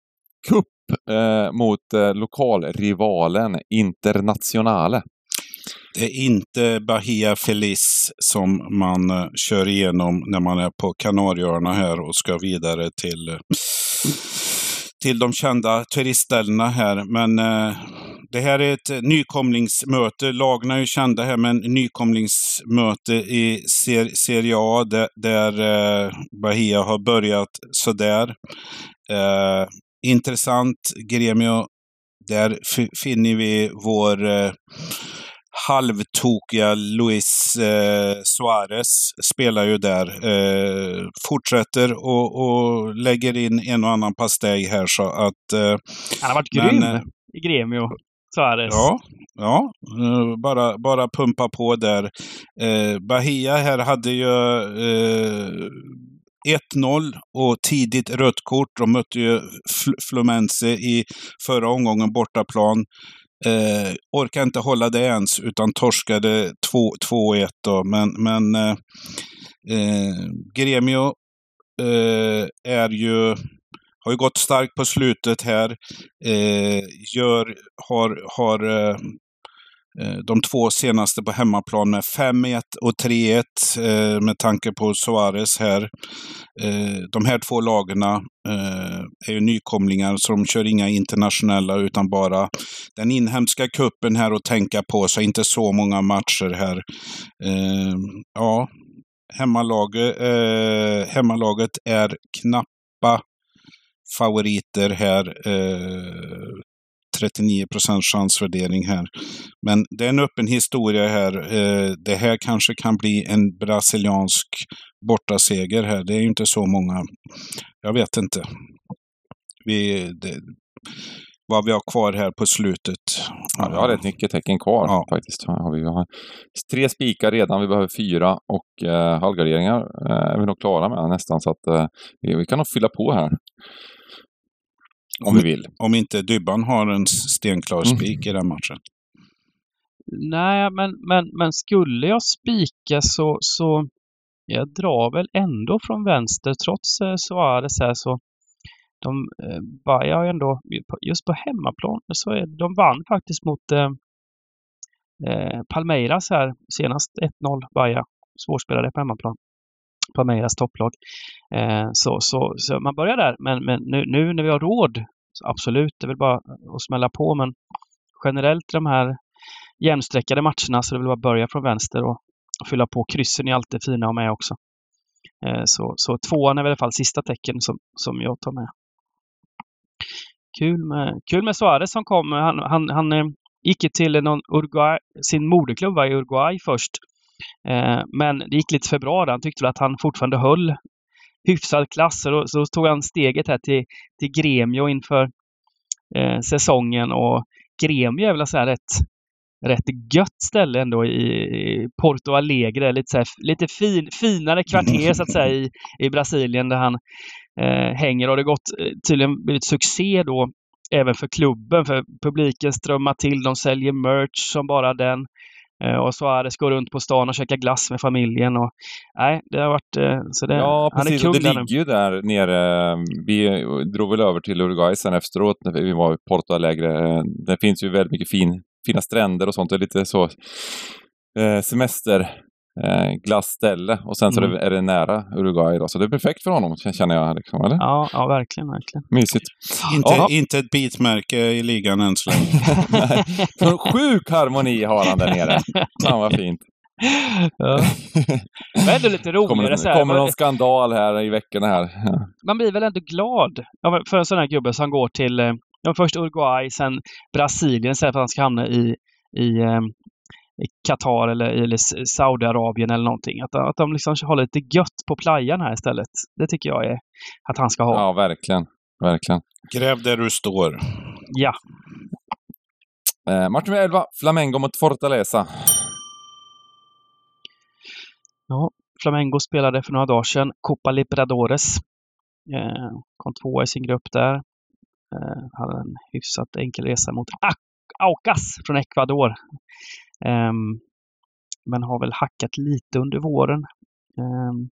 kupp eh, mot eh, lokalrivalen Internationale. Det är inte Bahia Feliz som man eh, kör igenom när man är på Kanarieöarna här och ska vidare till, eh, till de kända turistställena här. Men eh, det här är ett nykomlingsmöte. Lagen är ju kända här, men nykomlingsmöte i ser Serie A där, där eh, Bahia har börjat sådär. Eh, intressant gremio. Där finner vi vår eh, halvtokiga Luis eh, Suarez spelar ju där. Eh, fortsätter och, och lägger in en och annan pastej här så att... Eh, Han har varit grym men, i Gremio, Suarez. Ja, ja eh, bara, bara pumpa på där. Eh, Bahia här hade ju eh, 1-0 och tidigt rött kort. De mötte ju Flumense i förra omgången bortaplan. Eh, orkar inte hålla det ens, utan torskade 2-1 då. Men, men eh, eh, Gremio eh, är ju, har ju gått starkt på slutet här. Eh, gör, har, har Eh, Eh, de två senaste på hemmaplan med 5-1 och 3-1 eh, med tanke på Suarez här. Eh, de här två lagen är ju nykomlingar så de kör inga internationella utan bara den inhemska kuppen här att tänka på, så inte så många matcher här. Ja, hemmalaget, hemmalaget är knappa favoriter här. 39 procents chansvärdering här. Men det är en öppen historia här. Eh, det här kanske kan bli en brasiliansk bortaseger här. Det är ju inte så många. Jag vet inte. Vi, det, vad vi har kvar här på slutet. Ja, vi har rätt mycket tecken kvar ja. faktiskt. Vi har tre spikar redan, vi behöver fyra och eh, halvgarderingar eh, är vi nog klara med nästan. Så att eh, vi, vi kan nog fylla på här. Om, vi vill. Om inte Dybban har en stenklar mm. spik mm. i den matchen. Nej, men, men, men skulle jag spika så, så jag drar väl ändå från vänster trots eh, Suarez här så de eh, Baja ändå, just på hemmaplan, så är, de vann faktiskt mot eh, eh Palmeiras här senast 1-0 Baja. Svårspelade på hemmaplan. Palmeiras topplag. Eh, så, så, så man börjar där. Men, men nu, nu när vi har råd, absolut, det är väl bara att smälla på. Men generellt de här jämnsträckade matcherna så det vill väl bara att börja från vänster och, och fylla på. Kryssen är alltid fina att med också. Eh, så, så tvåan är väl i alla fall sista tecken som, som jag tar med. Kul med, kul med Suarez som kom. Han, han, han eh, gick till någon Uruguay, sin moderklubb i Uruguay först Eh, men det gick lite för bra. Han tyckte att han fortfarande höll hyfsad klass. Så då, så då tog han steget här till, till Gremio inför eh, säsongen. Och Gremio är väl så här rätt, rätt gött ställe ändå i Porto Alegre. Lite, så här, lite fin, finare kvarter så att säga i, i Brasilien där han eh, hänger. Och det har gått, eh, tydligen blivit succé då även för klubben. För publiken strömmar till. De säljer merch som bara den. Eh, och Suarez går runt på stan och käkar glass med familjen. Och, nej, det har varit... Eh, så det, ja, precis. Han är det ligger ju där nere. Vi drog väl över till Uruguay sen efteråt när vi var i Porto Alegre. Det finns ju väldigt mycket fin, fina stränder och sånt. Det är lite så eh, semester eh, glassställe och sen så mm. är det nära Uruguay då. Så det är perfekt för honom känner jag. Liksom, eller? Ja, ja, verkligen, verkligen. Mysigt. Inte, inte ett bitmärke i ligan än så länge. Sjuk harmoni har han där nere. Fan vad fint. Ja. Men ändå lite roligare kommer, så här. kommer någon skandal här i veckorna här. Ja. Man blir väl ändå glad för en sån här gubbe som går till eh, först Uruguay, sen Brasilien, sen för att han ska hamna i, i eh, Qatar eller, eller Saudiarabien eller någonting. Att, att de liksom har lite gött på playan här istället. Det tycker jag är att han ska ha. Ja, verkligen. Verkligen. Gräv där du står. Ja. Eh, match nummer 11, Flamengo mot Fortaleza. Ja, Flamengo spelade för några dagar sedan Copa Libertadores. Eh, kom tvåa i sin grupp där. Eh, hade en hyfsat enkel resa mot Aucas från Ecuador. Um, men har väl hackat lite under våren. Um,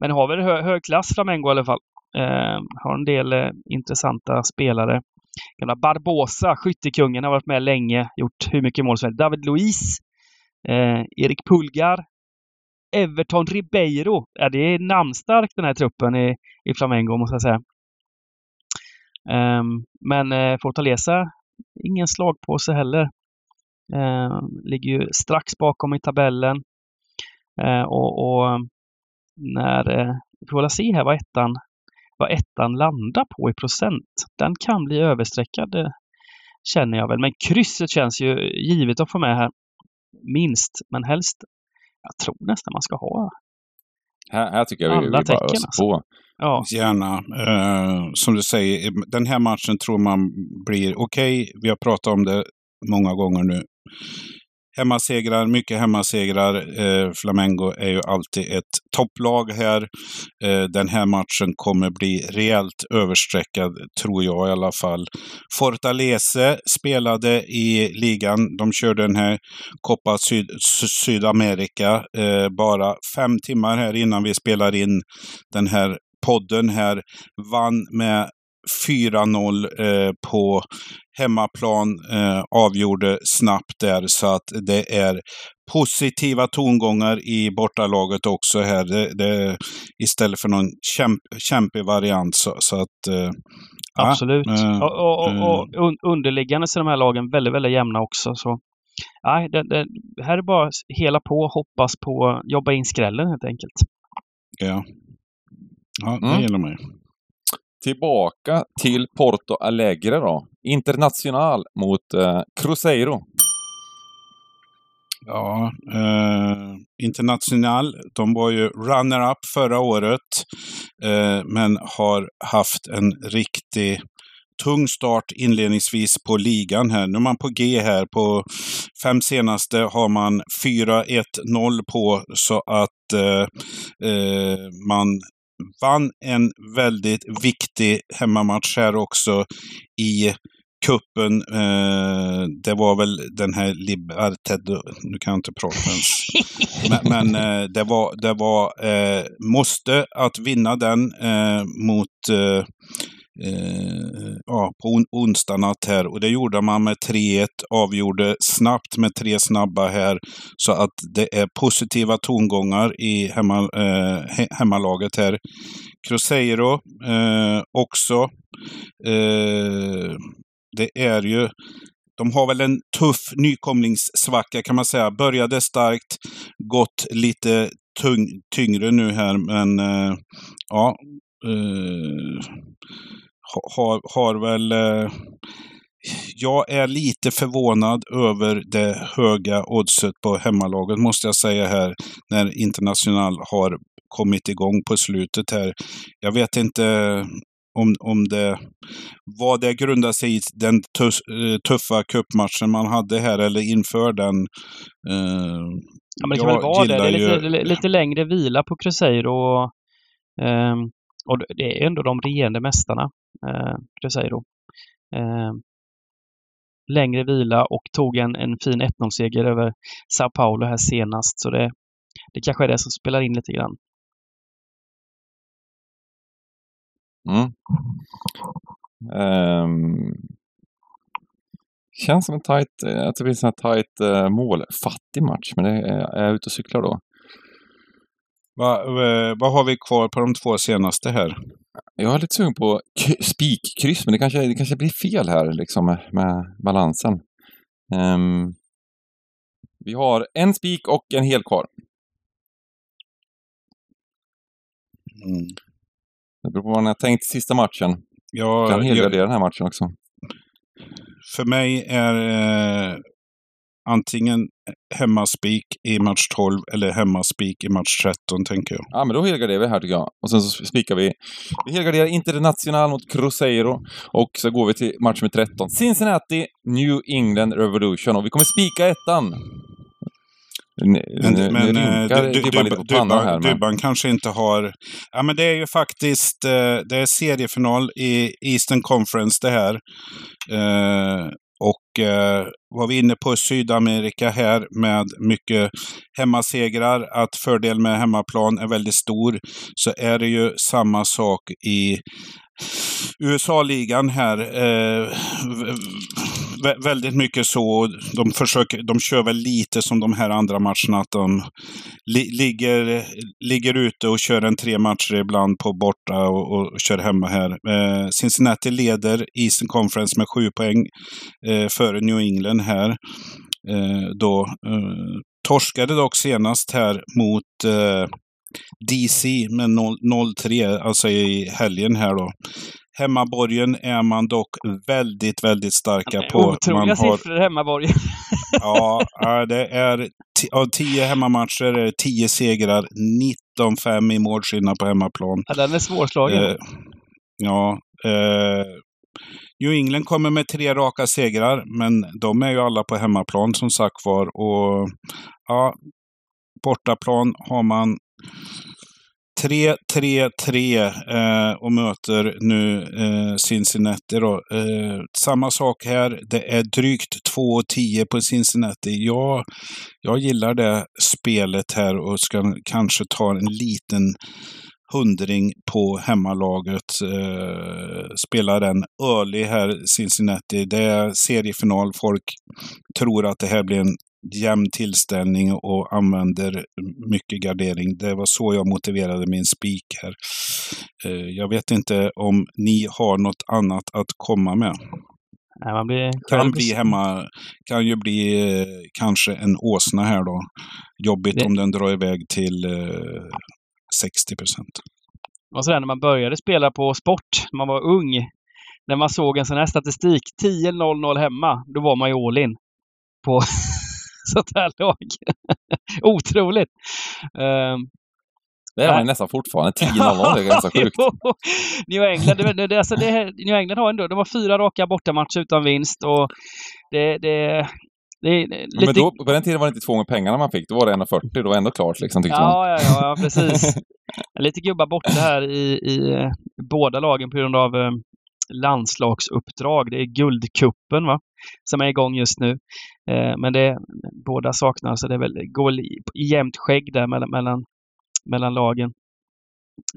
men har väl hö hög klass Flamengo i alla fall. Um, har en del uh, intressanta spelare. Gamla Barbosa, skyttekungen, har varit med länge, gjort hur mycket mål som helst. David Luiz, uh, Erik Pulgar, Everton Ribeiro. Ja, det är namnstark den här truppen i, i Flamengo måste jag säga. Um, men eh, uh, Fortaleza, ingen slagpåse heller. Eh, ligger ju strax bakom i tabellen. Eh, och, och, när, eh, vi får väl se här vad ettan, vad ettan landar på i procent. Den kan bli överstreckad eh, känner jag väl. Men krysset känns ju givet att få med här. Minst, men helst. Jag tror nästan man ska ha här, här tycker jag vi, Alla vi bara tecken, alltså. på. Ja. Gärna. Uh, som du säger, den här matchen tror man blir okej. Okay, vi har pratat om det många gånger nu. hemmasegrar, mycket hemmasegrar. Eh, Flamengo är ju alltid ett topplag här. Eh, den här matchen kommer bli rejält överstreckad, tror jag i alla fall. Fortaleza spelade i ligan. De körde den här Copa Syd Sydamerika eh, bara fem timmar här innan vi spelar in den här podden här. Vann med 4-0 eh, på hemmaplan. Eh, avgjorde snabbt där så att det är positiva tongångar i bortalaget också här. Det, det, istället för någon kämp, kämpig variant. Så, så att, eh, Absolut. Ja, och, och, och, och underliggande så är de här lagen väldigt, väldigt jämna också. Så. Nej, det, det, här är bara hela på, hoppas på, jobba in skrällen helt enkelt. Ja, ja det mm. gäller mig. Tillbaka till Porto Alegre då. International mot eh, Cruzeiro. Ja, eh, International, de var ju runner-up förra året, eh, men har haft en riktig tung start inledningsvis på ligan här. Nu är man på G här. På fem senaste har man 4-1-0 på så att eh, eh man vann en väldigt viktig hemmamatch här också i kuppen. Eh, det var väl den här Liberted, nu kan jag inte prata ens. men, men eh, det var, det var eh, måste att vinna den eh, mot eh, ja, på on onsdag natt här. Och det gjorde man med 3-1, avgjorde snabbt med tre snabba här. Så att det är positiva tongångar i hemma, eh, hemmalaget här. Cruzeiro eh, också. Eh, det är ju de har väl en tuff nykomlingssvacka kan man säga. Började starkt, gått lite tyngre nu här, men eh, ja. Eh, har, har väl... Eh, jag är lite förvånad över det höga oddset på hemmalaget måste jag säga här. När International har kommit igång på slutet här. Jag vet inte om, om det, vad det grundar sig i den tuff, eh, tuffa cupmatchen man hade här eller inför den. Uh, ja, men det kan väl vara det. Det är lite, ju... lite längre vila på Cruzeiro. Och, um, och det är ändå de regerande mästarna, eh, Cruzeiro. Eh, längre vila och tog en, en fin 1-0-seger över Sao Paulo här senast. Så det, det kanske är det som spelar in lite grann. Mm. Um, känns som en tight, att det blir en sån här tight uh, målfattig match, men det är, är jag ute och cyklar då? Vad, eh, vad har vi kvar på de två senaste här? Jag är lite sugen på spikkryss, men det kanske, det kanske blir fel här liksom med, med balansen. Um, vi har en spik och en hel kvar. Mm. Det beror på vad man har tänkt sista matchen. Ja, kan helgardera jag... den här matchen också. För mig är eh, antingen hemmaspik i match 12 eller hemmaspik i match 13, tänker jag. Ja, men då helgarderar vi här tycker jag. Och sen så spikar vi. Vi helgarderar International mot Cruzeiro. Och så går vi till match med 13. Cincinnati, New England Revolution. Och vi kommer spika ettan. Men, men eh, Dybban, Dybban kanske inte har... Ja, men det är ju faktiskt eh, det är seriefinal i Eastern Conference det här. Eh, eh, var vi inne på Sydamerika här med mycket hemmasegrar, att fördel med hemmaplan är väldigt stor, så är det ju samma sak i USA-ligan här. Eh, väldigt mycket så. De, försöker, de kör väl lite som de här andra matcherna. Att de li, ligger, ligger ute och kör en tre matcher ibland på borta och, och kör hemma här. Eh, Cincinnati leder Eastern Conference med sju poäng eh, före New England här. Eh, då eh, torskade dock senast här mot eh, DC med 0-3, alltså i helgen här då. Hemmaborgen är man dock väldigt, väldigt starka på. Otroliga man har, siffror hemmaborgen. ja, det är av tio hemmamatcher är det tio segrar, 19-5 i målskillnad på hemmaplan. Ja, den är svårslagen. Eh, ja. Eh, New England kommer med tre raka segrar, men de är ju alla på hemmaplan som sagt var. Och ja, bortaplan har man 3-3-3 eh, och möter nu eh, Cincinnati. Då. Eh, samma sak här. Det är drygt 2-10 på Cincinnati. Jag, jag gillar det spelet här och ska kanske ta en liten hundring på hemmalaget. Eh, spelar den early här, Cincinnati. Det är seriefinal. Folk tror att det här blir en jämn tillställning och använder mycket gardering. Det var så jag motiverade min spik här. Eh, jag vet inte om ni har något annat att komma med. Nej, man blir kan bli hemma, kan ju bli eh, kanske en åsna här då. Jobbigt Det- om den drar iväg till eh, 60 procent. Och sådär när man började spela på sport, när man var ung, när man såg en sån här statistik, 10-0-0 hemma, då var man ju all in på sånt här lag. Otroligt! Ehm, Det är man nästan fortfarande. 10-0, det är ganska sjukt. New England, det, det, det, alltså det, New England har ändå, de har fyra raka bortamatcher utan vinst och det, det, det är lite... Men då, på den tiden var det inte två med pengarna man fick. Då var det 1,40. Då var det ändå klart liksom, tyckte man. Ja, ja, ja, ja, precis. Lite gubbar borta här i, i båda lagen på grund av eh, landslagsuppdrag. Det är Guldkuppen va? som är igång just nu. Eh, men det båda saknar, så det är väl, går i, jämnt skägg där mellan, mellan, mellan lagen.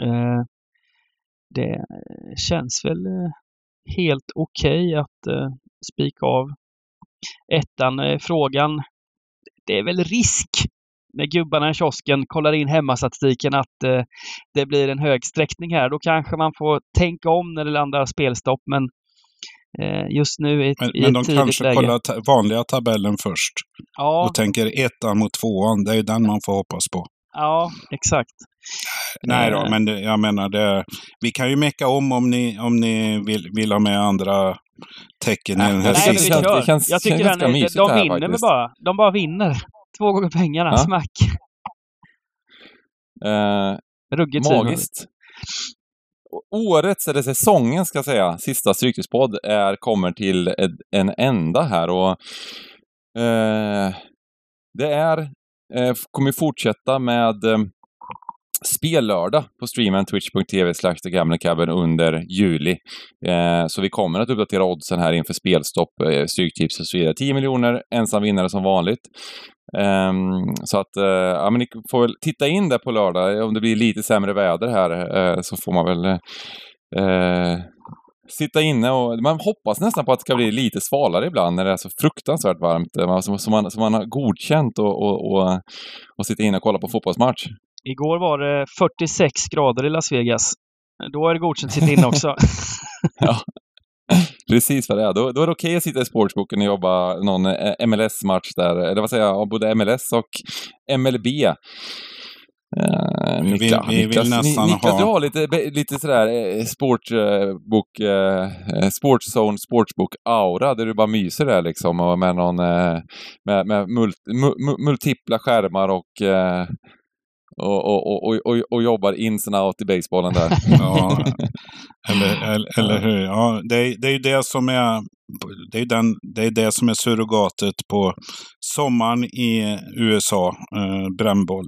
Eh, det känns väl eh, helt okej att eh, spika av. Ettan, eh, frågan. Det är väl risk när gubbarna i kiosken kollar in hemmastatistiken att eh, det blir en hög sträckning här. Då kanske man får tänka om när det landar spelstopp. Men eh, just nu i Men, i men de ett tidigt kanske läge. kollar ta vanliga tabellen först Ja, och tänker ettan mot tvåan. Det är ju den man får hoppas på. ja, exakt. Nej då, Eh. men det, jag menar det. Vi kan ju mecka om om ni, om ni vill, vill ha med andra tecken i den här Nej, men vi sista. känns- kör. det känns- Jag tycker den, de vinner bara. De bara vinner. Två gånger pengarna. Ja. Smack. Eh, Ruggigt magiskt. Årets, eller säsongen ska jag säga, sista Stryktipspodd är, kommer till ett, en ända här och eh, det är, eh, kommer fortsätta med eh, spellördag på streamen twitch.tv slash Cabin under juli. Eh, så vi kommer att uppdatera oddsen här inför spelstopp, eh, Stryktips och så vidare. 10 miljoner, ensam vinnare som vanligt. Um, så att, uh, ja men ni får väl titta in där på lördag. Om det blir lite sämre väder här uh, så får man väl uh, sitta inne och man hoppas nästan på att det ska bli lite svalare ibland när det är så fruktansvärt varmt. man- Som, som, man, som man har godkänt och, och, och, och sitta inne och kolla på fotbollsmatch. Igår var det 46 grader i Las Vegas. Då är det godkänt att sitta inne också. Precis vad det är. Då, då är det okej att sitta i sportsboken och jobba någon eh, MLS-match där, eller vad säger jag, både MLS och MLB. Uh, Vi vill- vi vill nästan Niklas, ha- du har lite, lite sådär eh, sportbok, eh, eh, sportzone, sportsbok-aura, där du bara myser där liksom och med någon, eh, med, med mult, mu, mu, multipla skärmar och, eh, och, och, och, och, och jobbar ins and out i basebollen där. Ja, eller, eller, eller hur? Ja, det, är, det är ju det som är det är, den, det är det som är surrogatet på sommaren i USA, eh, brännboll.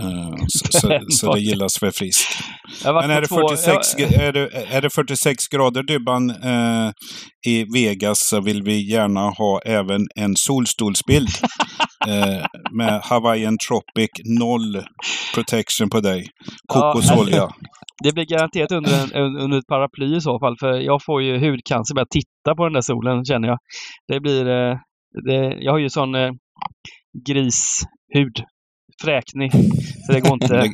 Eh, så, så, så det gillas för friskt. Men är det, två- 46, jag- är, det, är det 46 grader Dybban eh, i Vegas så vill vi gärna ha även en solstolsbild eh, med Hawaiian Tropic noll protection på dig. Ja, Kokosolja. Det blir garanterat under, en, under ett paraply i så fall, för jag får ju hudcancer bara titta på den där solen, känner jag. Det blir... eh, Det, jag har ju sån eh, grishud. Fräknig. Så det går inte... Det,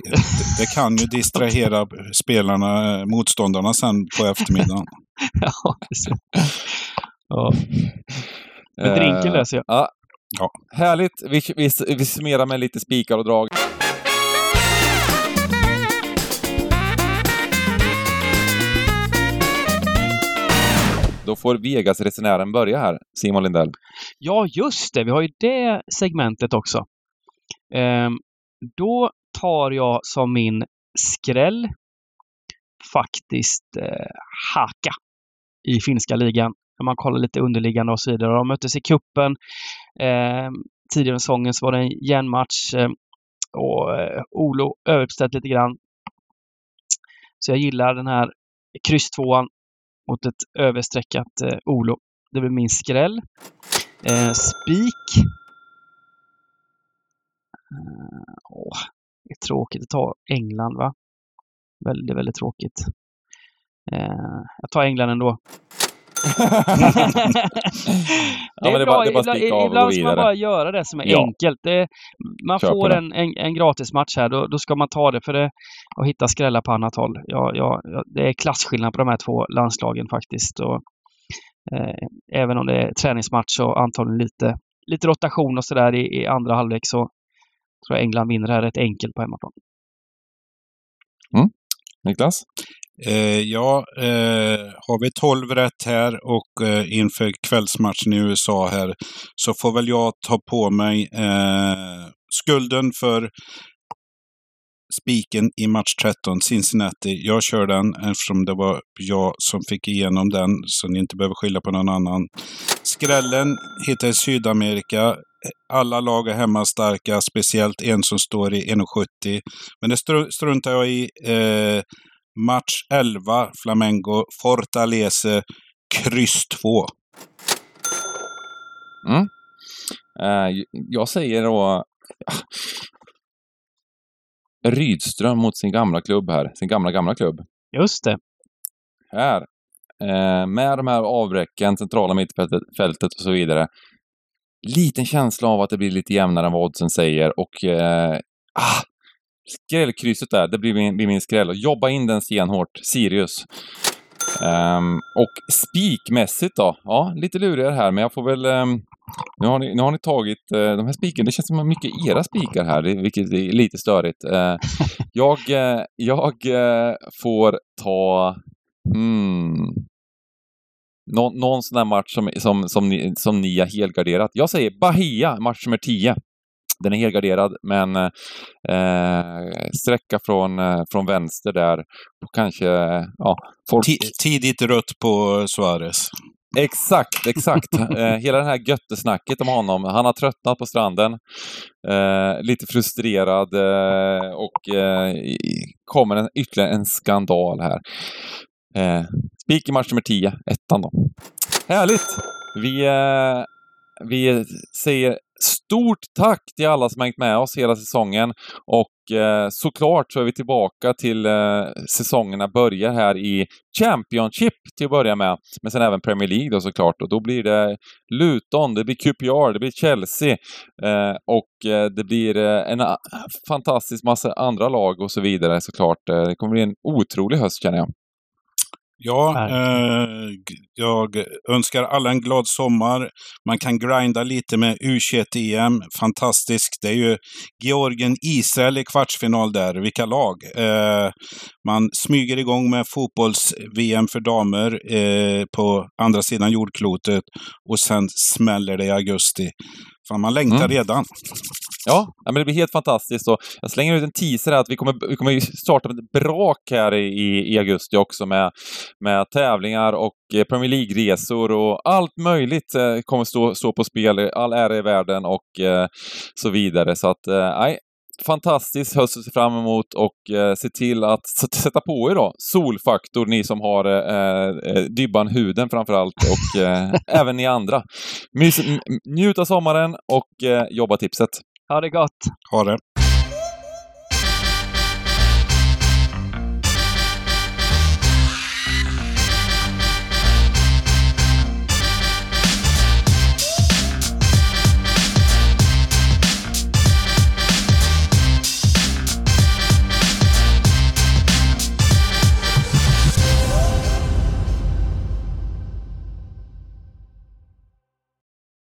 det kan ju distrahera spelarna, motståndarna sen på eftermiddagen. ja, ja. Men drinken löser jag. Ja. Ja. Härligt. Vi, vi, vi summerar med lite spikar och drag. Då får Vegas-resenären börja här, Simon Lindell. Ja, just det. Vi har ju det segmentet också. Ehm, då tar jag som min skräll faktiskt eh, Haka. i finska ligan. När man kollar lite underliggande och så vidare. De möttes i kuppen eh, Tidigare i säsongen så var det en järnmatch eh, och eh, Olo överuppställt lite grann. Så jag gillar den här krysstvåan mot ett överstreckat eh, Olo. Det blir min skräll. Eh, spik. Eh, åh, det är tråkigt att ta England va? Väldigt, väldigt tråkigt. Eh, jag tar England ändå. det är, ja, bra. ibland, ibland ska man bara göra det som är ja. enkelt. Det, man Kör får en, en, en gratismatch här, då, då ska man ta det för det och hitta skrällar på annat håll. Ja, ja, det är klasskillnad på de här två landslagen faktiskt. Och, eh, även om det är träningsmatch och antagligen lite, lite rotation och sådär i, i andra halvlek så tror jag England vinner det här rätt enkelt på hemmaplan. Mm. Niklas? Eh, ja, eh, har vi 12 rätt här och eh, inför kvällsmatchen i USA här så får väl jag ta på mig eh, skulden för spiken i match 13, Cincinnati. Jag kör den eftersom det var jag som fick igenom den, så ni inte behöver skylla på någon annan. Skrällen hittar i Sydamerika. Alla lag är hemmastarka, speciellt en som står i 1,70. Men det struntar jag i. Eh, Match 11, Flamengo, Fortaleza, kryss 2. Mm. Uh, jag säger då... Ja. Rydström mot sin gamla klubb här. Sin gamla, gamla klubb. Just det. Här. Uh, med de här avbräcken, centrala mittfältet och så vidare. Liten känsla av att det blir lite jämnare än vad oddsen säger och uh, ah, skrällkrysset där, det blir min, blir min skräll. Jobba in den stenhårt, Sirius. Um, och spikmässigt då, ja, lite lurigare här, men jag får väl... Um, nu, har ni, nu har ni tagit uh, de här spiken, det känns som att mycket era spikar här, vilket är lite störigt. Uh, jag uh, jag eh, får ta... Hmm, någon, någon sån där match som, som, som, ni, som ni har helgarderat. Jag säger Bahia, match nummer 10. Den är helgarderad, men eh, sträcka från, eh, från vänster där. Kanske, ja, folk... Tidigt rött på Suarez. Exakt, exakt. eh, hela det här göttesnacket om honom. Han har tröttnat på stranden. Eh, lite frustrerad eh, och eh, kommer en, ytterligare en skandal här. Eh, Spik i match nummer 10, ettan då. Härligt! Vi, eh, vi säger Stort tack till alla som hängt med oss hela säsongen och eh, såklart så är vi tillbaka till eh, säsongerna börjar här i Championship till att börja med, men sen även Premier League då såklart och då blir det Luton, det blir QPR, det blir Chelsea eh, och eh, det blir eh, en ah, fantastisk massa andra lag och så vidare såklart. Eh, det kommer bli en otrolig höst känner jag. Ja, eh, jag önskar alla en glad sommar. Man kan grinda lite med U21-EM. Fantastiskt. Det är ju Georgien-Israel i kvartsfinal där. Vilka lag! Eh, man smyger igång med fotbolls-VM för damer eh, på andra sidan jordklotet och sen smäller det i augusti. Fan, man längtar mm. redan. Ja, men det blir helt fantastiskt. Och jag slänger ut en teaser här att vi kommer, vi kommer starta med ett brak här i, i augusti också med, med tävlingar och eh, Premier League-resor och allt möjligt eh, kommer stå, stå på spel. All ära i världen och eh, så vidare. Så att, eh, nej, fantastisk höst att se fram emot och eh, se till att sätta på er då solfaktor, ni som har eh, eh Dybban huden framförallt och eh, även ni andra. Mys, njut av sommaren och eh, jobba tipset. Ha det gott! Ha det!